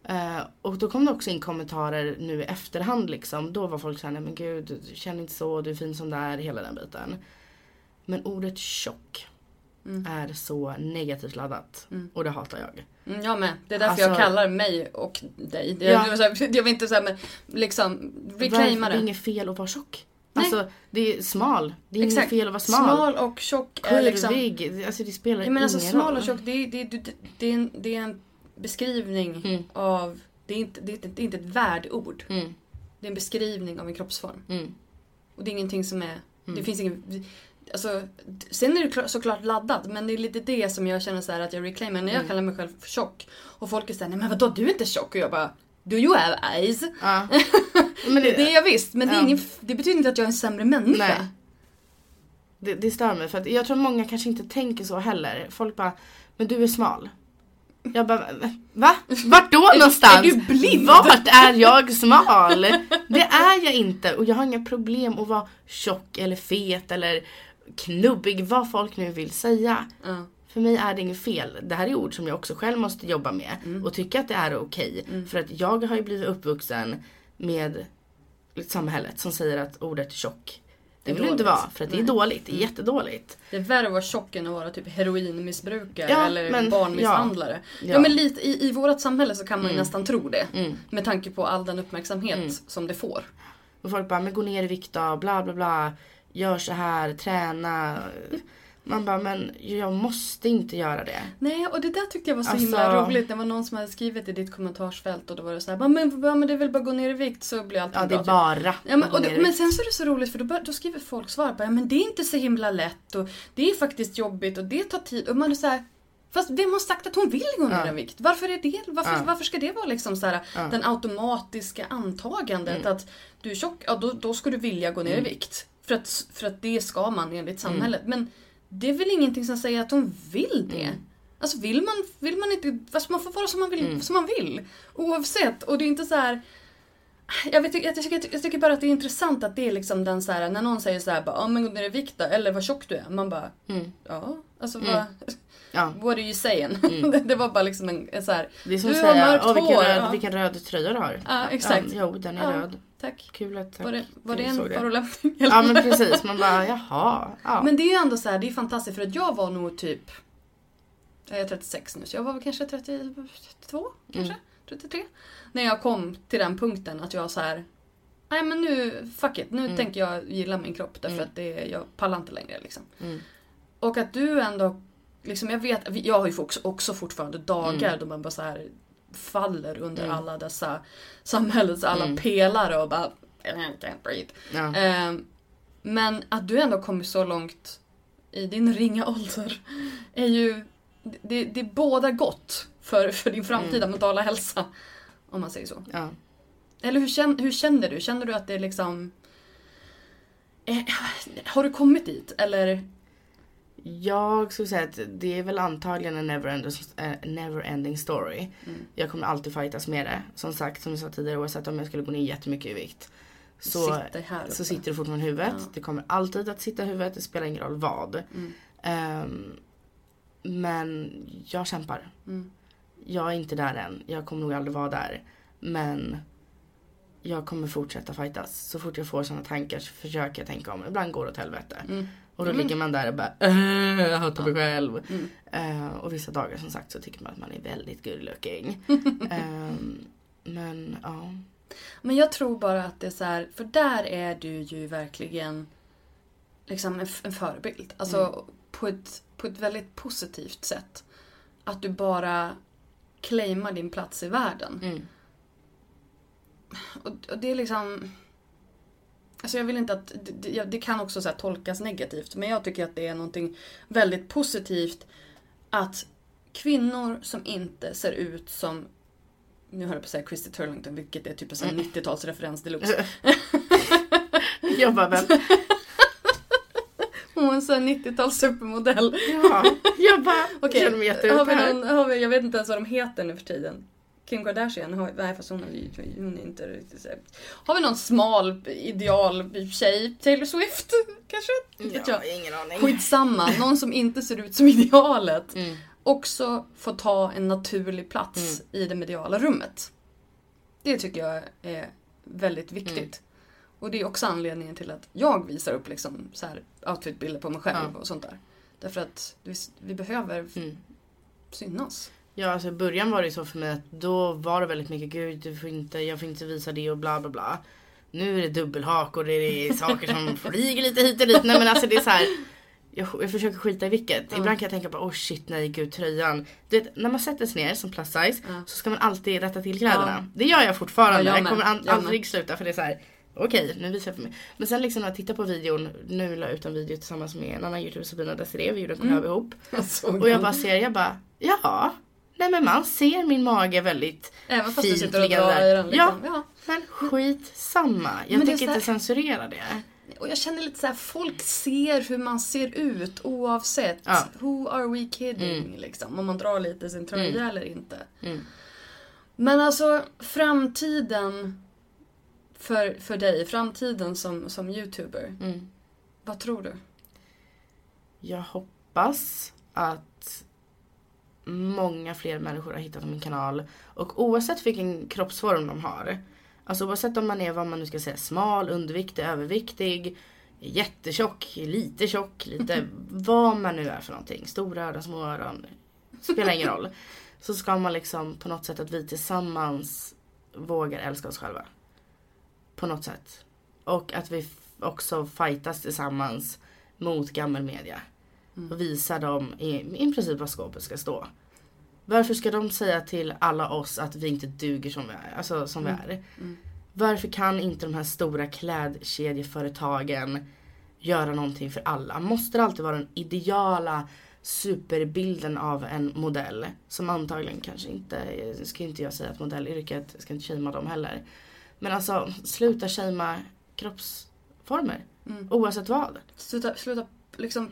Speaker 2: Eh, och då kom det också in kommentarer nu i efterhand liksom. Då var folk såhär, nej men gud, du känner inte så, du är fin som du är, hela den biten. Men ordet tjock
Speaker 1: Mm.
Speaker 2: är så negativt laddat.
Speaker 1: Mm.
Speaker 2: Och det hatar jag.
Speaker 1: Mm, jag med. Det är därför jag
Speaker 2: Alltså-
Speaker 1: kallar mig och dig. Det,
Speaker 2: Ja.
Speaker 1: jag, jag, jag vill inte säga men liksom reclaima
Speaker 2: Det är
Speaker 1: det.
Speaker 2: inget fel att vara tjock.
Speaker 1: Nej.
Speaker 2: Alltså det är smal. Det är
Speaker 1: Exakt.
Speaker 2: inget fel att vara smal.
Speaker 1: Smal och tjock är liksom...
Speaker 2: Kurvig. Alltså det spelar
Speaker 1: Jag menar alltså
Speaker 2: ingen
Speaker 1: smal
Speaker 2: roll.
Speaker 1: och tjock det, är- det, är- det, är en, det är en beskrivning
Speaker 2: Mm.
Speaker 1: av... Det är, inte, det, är inte, det är inte ett värdeord.
Speaker 2: Mm.
Speaker 1: Det är en beskrivning av en kroppsform.
Speaker 2: Mm.
Speaker 1: Och det är ingenting som är...
Speaker 2: Mm.
Speaker 1: Det finns ingen... Alltså, sen är det klart- såklart laddat men det är lite det som jag känner så här att jag reclaimar när jag
Speaker 2: Mm.
Speaker 1: kallar mig själv för tjock. Och folk är såhär, nej men vadå du är inte tjock? Och jag bara, do you have eyes?
Speaker 2: Ja. Men
Speaker 1: Det, det är jag visst men det, är
Speaker 2: Ja.
Speaker 1: ingen, det betyder inte att jag är en sämre människa.
Speaker 2: Nej. Det, det stör mig för att jag tror många kanske inte tänker så heller. Folk bara, men du är smal. Jag bara, va? Vart då någonstans?
Speaker 1: är du blind?
Speaker 2: Vart är jag smal? Det är jag inte och jag har inga problem att vara tjock eller fet eller knubbig, vad folk nu vill säga.
Speaker 1: Ja.
Speaker 2: För mig är det inget fel. Det här är ord som jag också själv måste jobba med
Speaker 1: Mm.
Speaker 2: och tycka att det är okej. För att jag har ju blivit uppvuxen med samhället som säger att ordet tjock det vill du inte vara för att det är dåligt. Det är jättedåligt.
Speaker 1: Det är värre att vara tjock än att vara typ heroinmissbrukare
Speaker 2: Ja,
Speaker 1: eller
Speaker 2: men-
Speaker 1: barnmisshandlare. Ja.
Speaker 2: ja.
Speaker 1: men lite i, i vårt samhälle så kan man ju
Speaker 2: Mm.
Speaker 1: nästan tro det.
Speaker 2: Mm.
Speaker 1: Med tanke på all den uppmärksamhet
Speaker 2: Mm.
Speaker 1: som det får.
Speaker 2: Och folk bara, men gå ner i vikt då, bla bla bla. Gör så här, träna. Man bara, men jag måste inte göra det.
Speaker 1: Nej, och det där tyckte jag var så
Speaker 2: Alltså-
Speaker 1: himla roligt. Det var någon som hade skrivit i ditt kommentarsfält och då var det så här, "Ja, men, ja, men det är väl bara att gå ner i vikt så blir allting
Speaker 2: Ja, det är
Speaker 1: bra. typ.
Speaker 2: bara
Speaker 1: Ja, men, och det, men sen så är det så roligt för då, då skriver folk svar på ja, men det är inte så himla lätt och det är faktiskt jobbigt och det tar tid. Och man är så här, Fast vem har sagt att hon vill gå ner
Speaker 2: Ja.
Speaker 1: i vikt? Varför, är det, varför,
Speaker 2: Ja.
Speaker 1: varför ska det vara liksom så här,
Speaker 2: Ja.
Speaker 1: den automatiska antagandet att du är tjock, ja då, då ska du vilja gå ner
Speaker 2: Mm.
Speaker 1: i vikt. För att, för att det ska man enligt samhället. Men det är väl ingenting som säger att hon vill det?
Speaker 2: Mm.
Speaker 1: Alltså vill man, vill man inte, alltså man får vara som man vill.
Speaker 2: Mm.
Speaker 1: Som man vill. Oavsett. Och det är inte så här. Jag, vet, jag, tycker, jag tycker bara att det är intressant att det är liksom den så här, när någon säger så här, bara, ja men gå ner i vikt då, eller vad tjock du är. Man bara,
Speaker 2: Mm.
Speaker 1: ja, alltså
Speaker 2: Mm.
Speaker 1: vad,
Speaker 2: Ja.
Speaker 1: what are you saying?
Speaker 2: Mm.
Speaker 1: det var bara liksom en, en så här,
Speaker 2: Det är som
Speaker 1: du
Speaker 2: att
Speaker 1: har
Speaker 2: säga,
Speaker 1: mörkt
Speaker 2: vilken,
Speaker 1: hår.
Speaker 2: röd,
Speaker 1: ja.
Speaker 2: vilken röd tröja du har.
Speaker 1: Ja, exakt.
Speaker 2: Ja, jo, den är
Speaker 1: Ja,
Speaker 2: röd.
Speaker 1: Tack.
Speaker 2: Kul att tack.
Speaker 1: Var det, var det en förolämpning?
Speaker 2: Ja men precis, man bara jaha. Ja.
Speaker 1: Men det är ju ändå så här, det är fantastiskt för att jag var nog typ jag är 36 nu så jag var väl kanske 32 kanske? 33? När jag kom till den punkten att jag så här Nej men nu, fuck it, nu
Speaker 2: Mm.
Speaker 1: tänker jag gilla min kropp därför
Speaker 2: Mm.
Speaker 1: att det, jag pallar inte längre liksom.
Speaker 2: Mm.
Speaker 1: Och att du ändå, liksom jag vet, jag har ju också, också fortfarande dagar
Speaker 2: Mm.
Speaker 1: då man bara så här faller under
Speaker 2: Mm.
Speaker 1: alla dessa samhällets alla
Speaker 2: Mm.
Speaker 1: pelare och bara I can't breathe.
Speaker 2: Ja.
Speaker 1: Ehm, men att du ändå kommit så långt i din ringa ålder är ju det, det är båda gott för, för din framtida
Speaker 2: Mm.
Speaker 1: mentala hälsa. Om man säger så.
Speaker 2: Ja.
Speaker 1: Eller hur, hur känner du? Känner du att det är liksom... Eh, har du kommit dit? Eller?
Speaker 2: Jag skulle säga att det är väl antagligen en never eh, never ending story.
Speaker 1: Mm.
Speaker 2: Jag kommer alltid fightas med det. Som sagt, som jag sa tidigare, oavsett om jag skulle gå ner jättemycket i vikt. Så,
Speaker 1: Sitter
Speaker 2: så sitter det fortfarande i huvudet.
Speaker 1: Ja.
Speaker 2: Det kommer alltid att sitta i huvudet, det spelar ingen roll vad.
Speaker 1: Mm.
Speaker 2: Ehm, men jag kämpar.
Speaker 1: Mm.
Speaker 2: Jag är inte där än. Jag kommer nog aldrig vara där. Men jag kommer fortsätta fightas. Så fort jag får sådana tankar så försöker jag tänka om. Ibland går det åt helvete.
Speaker 1: Mm.
Speaker 2: Och då
Speaker 1: men-
Speaker 2: ligger man där och bara "Äh, jag hatar mig själv.
Speaker 1: Mm.
Speaker 2: Eh, och vissa dagar som sagt så tycker man att man är väldigt good looking. Ehm, men ja.
Speaker 1: Men jag tror bara att det är så här, för där är du ju verkligen liksom en, en förebild. Alltså
Speaker 2: Mm.
Speaker 1: på, ett, på ett väldigt positivt sätt. Att du bara claimar din plats i världen.
Speaker 2: Mm.
Speaker 1: Och, och det är liksom... Alltså jag vill inte att... Det, det, kan också tolkas negativt. Men jag tycker att det är någonting väldigt positivt att kvinnor som inte ser ut som... Nu höll jag på att säga Christy Turlington, vilket är typ en
Speaker 2: Mm.
Speaker 1: 90-talsreferens deluxe.
Speaker 2: Jag bara vem?
Speaker 1: Hon är en sån här 90-tals supermodell.
Speaker 2: Ja, jag bara
Speaker 1: Okej,
Speaker 2: känner mig
Speaker 1: vi
Speaker 2: här.
Speaker 1: har vi, jag vet inte ens vad de heter nu för tiden. Kim Kardashian, har, nej fast hon är, hon är inte riktigt. Har vi någon smal ideal tjej? Taylor Swift kanske? Vet
Speaker 2: Ja,
Speaker 1: jag.
Speaker 2: ingen aning.
Speaker 1: Skitsamma, någon som inte ser ut som idealet.
Speaker 2: Mm.
Speaker 1: Också får ta en naturlig plats
Speaker 2: Mm.
Speaker 1: i det mediala rummet. Det tycker jag är väldigt viktigt.
Speaker 2: Mm.
Speaker 1: Och det är också anledningen till att jag visar upp liksom så här outfitbilder på mig själv
Speaker 2: Ja.
Speaker 1: och sånt där. Därför att vi, vi behöver
Speaker 2: Mm.
Speaker 1: synas.
Speaker 2: Ja, alltså i början var det ju så för mig att då var det väldigt mycket gud, du får inte, jag får inte visa det och bla bla bla. Nu är det dubbelhak och det är saker som flyger lite hit och dit. Nej men alltså det är så här. Jag, jag försöker skita i vilket.
Speaker 1: Ja.
Speaker 2: Ibland kan jag tänka på oh shit nej gud tröjan. Du vet, när man sätter sig ner som plus size
Speaker 1: Ja.
Speaker 2: så ska man alltid rätta till kläderna.
Speaker 1: Ja.
Speaker 2: Det gör jag fortfarande.
Speaker 1: Ja, jag
Speaker 2: jag, kommer an,
Speaker 1: Jag
Speaker 2: aldrig sluta för det är så här. Okej, nu visar jag för mig. Men sen liksom när jag tittar på videon, nu la jag ut en video tillsammans med en annan youtuber Sabina Desiree, vi gjorde en collab
Speaker 1: Mm.
Speaker 2: ihop. Och jag bara ser, jag bara, ja. Nej men man ser min mage väldigt
Speaker 1: Även fast du
Speaker 2: fint
Speaker 1: sitter och drar i den. Liksom.
Speaker 2: Ja, men skitsamma. Jag
Speaker 1: Men
Speaker 2: tänker inte censurera det.
Speaker 1: Och jag känner lite så här, folk ser hur man ser ut oavsett.
Speaker 2: Ja.
Speaker 1: Who are we kidding?
Speaker 2: Mm.
Speaker 1: Liksom, om man drar lite sin tröja
Speaker 2: Mm.
Speaker 1: eller inte.
Speaker 2: Mm.
Speaker 1: Men alltså framtiden för, för dig, framtiden som, som youtuber.
Speaker 2: Mm.
Speaker 1: Vad tror du?
Speaker 2: Jag hoppas att många fler människor har hittat min kanal. Och oavsett vilken kroppsform de har. Alltså oavsett om man är vad man nu ska säga smal, underviktig, överviktig, jättetjock, lite tjock, lite vad man nu är för någonting. Stora öron, små öron. Spelar ingen roll. Så ska man liksom på något sätt att vi tillsammans vågar älska oss själva. På något sätt. Och att vi också fightas tillsammans mot gammelmedia. Och visar dem i, i princip vad skåpet ska stå. Varför ska de säga till alla oss att vi inte duger som vi är? Alltså som vi är. Varför kan inte de här stora klädkedjeföretagen göra någonting för alla? Måste det alltid vara den ideala superbilden av en modell? Som antagligen kanske inte, ska inte jag säga att modellyrket, ska inte shamea dem heller. Men alltså sluta shamea kroppsformer.
Speaker 1: Mm.
Speaker 2: Oavsett vad.
Speaker 1: Sluta, sluta liksom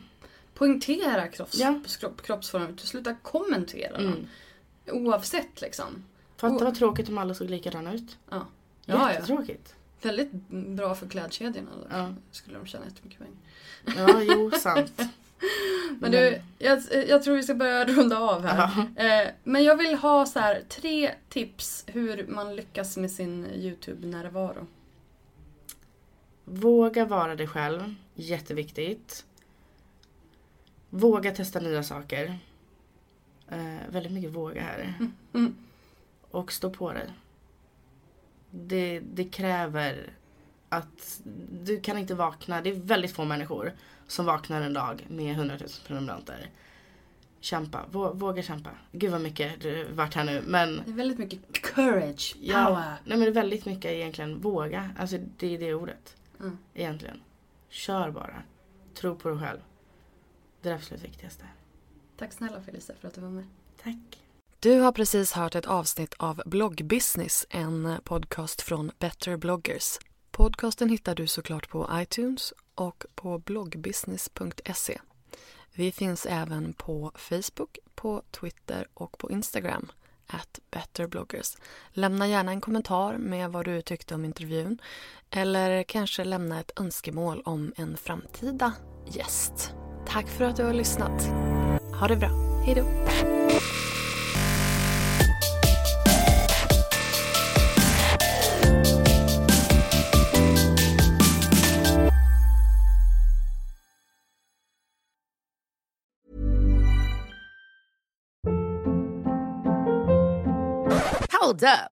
Speaker 1: poängtera kropps,
Speaker 2: Ja.
Speaker 1: kropp, kroppsformer. Sluta kommentera.
Speaker 2: Mm.
Speaker 1: Oavsett liksom.
Speaker 2: Fatta vad tråkigt om alla såg likadana ut.
Speaker 1: Ja. Ja, ja.
Speaker 2: Jättetråkigt.
Speaker 1: Väldigt bra för klädkedjorna.
Speaker 2: Ja.
Speaker 1: Skulle de tjäna jättemycket pengar.
Speaker 2: Ja, jo, sant.
Speaker 1: Men du, jag, jag tror vi ska börja runda av här. Eh, men jag vill ha så här, tre tips hur man lyckas med sin YouTube-närvaro.
Speaker 2: Våga vara dig själv. Jätteviktigt. Våga testa nya saker. Eh, väldigt mycket våga här.
Speaker 1: Mm.
Speaker 2: Och stå på dig. Det, det kräver att du kan inte vakna. Det är väldigt få människor som vaknar en dag med 100 000 prenumeranter. Kämpa, Vå, våga kämpa. Gud vad mycket du varit här nu men
Speaker 1: Det är väldigt mycket courage, power.
Speaker 2: Ja, nej men det är väldigt mycket egentligen våga. Alltså det är det ordet.
Speaker 1: Mm.
Speaker 2: Egentligen. Kör bara. Tro på dig själv. Det är det absolut viktigaste.
Speaker 1: Tack snälla Felicia för att du var med.
Speaker 2: Tack.
Speaker 1: Du har precis hört ett avsnitt av Bloggbusiness, en podcast från Better bloggers. Podcasten hittar du såklart på iTunes och på bloggbusiness.se. Vi finns även på Facebook, på Twitter och på Instagram at betterbloggers. Lämna gärna en kommentar med vad du tyckte om intervjun eller kanske lämna ett önskemål om en framtida gäst. Tack för att du har lyssnat. Ha det bra. Hej då.
Speaker 3: Hold up.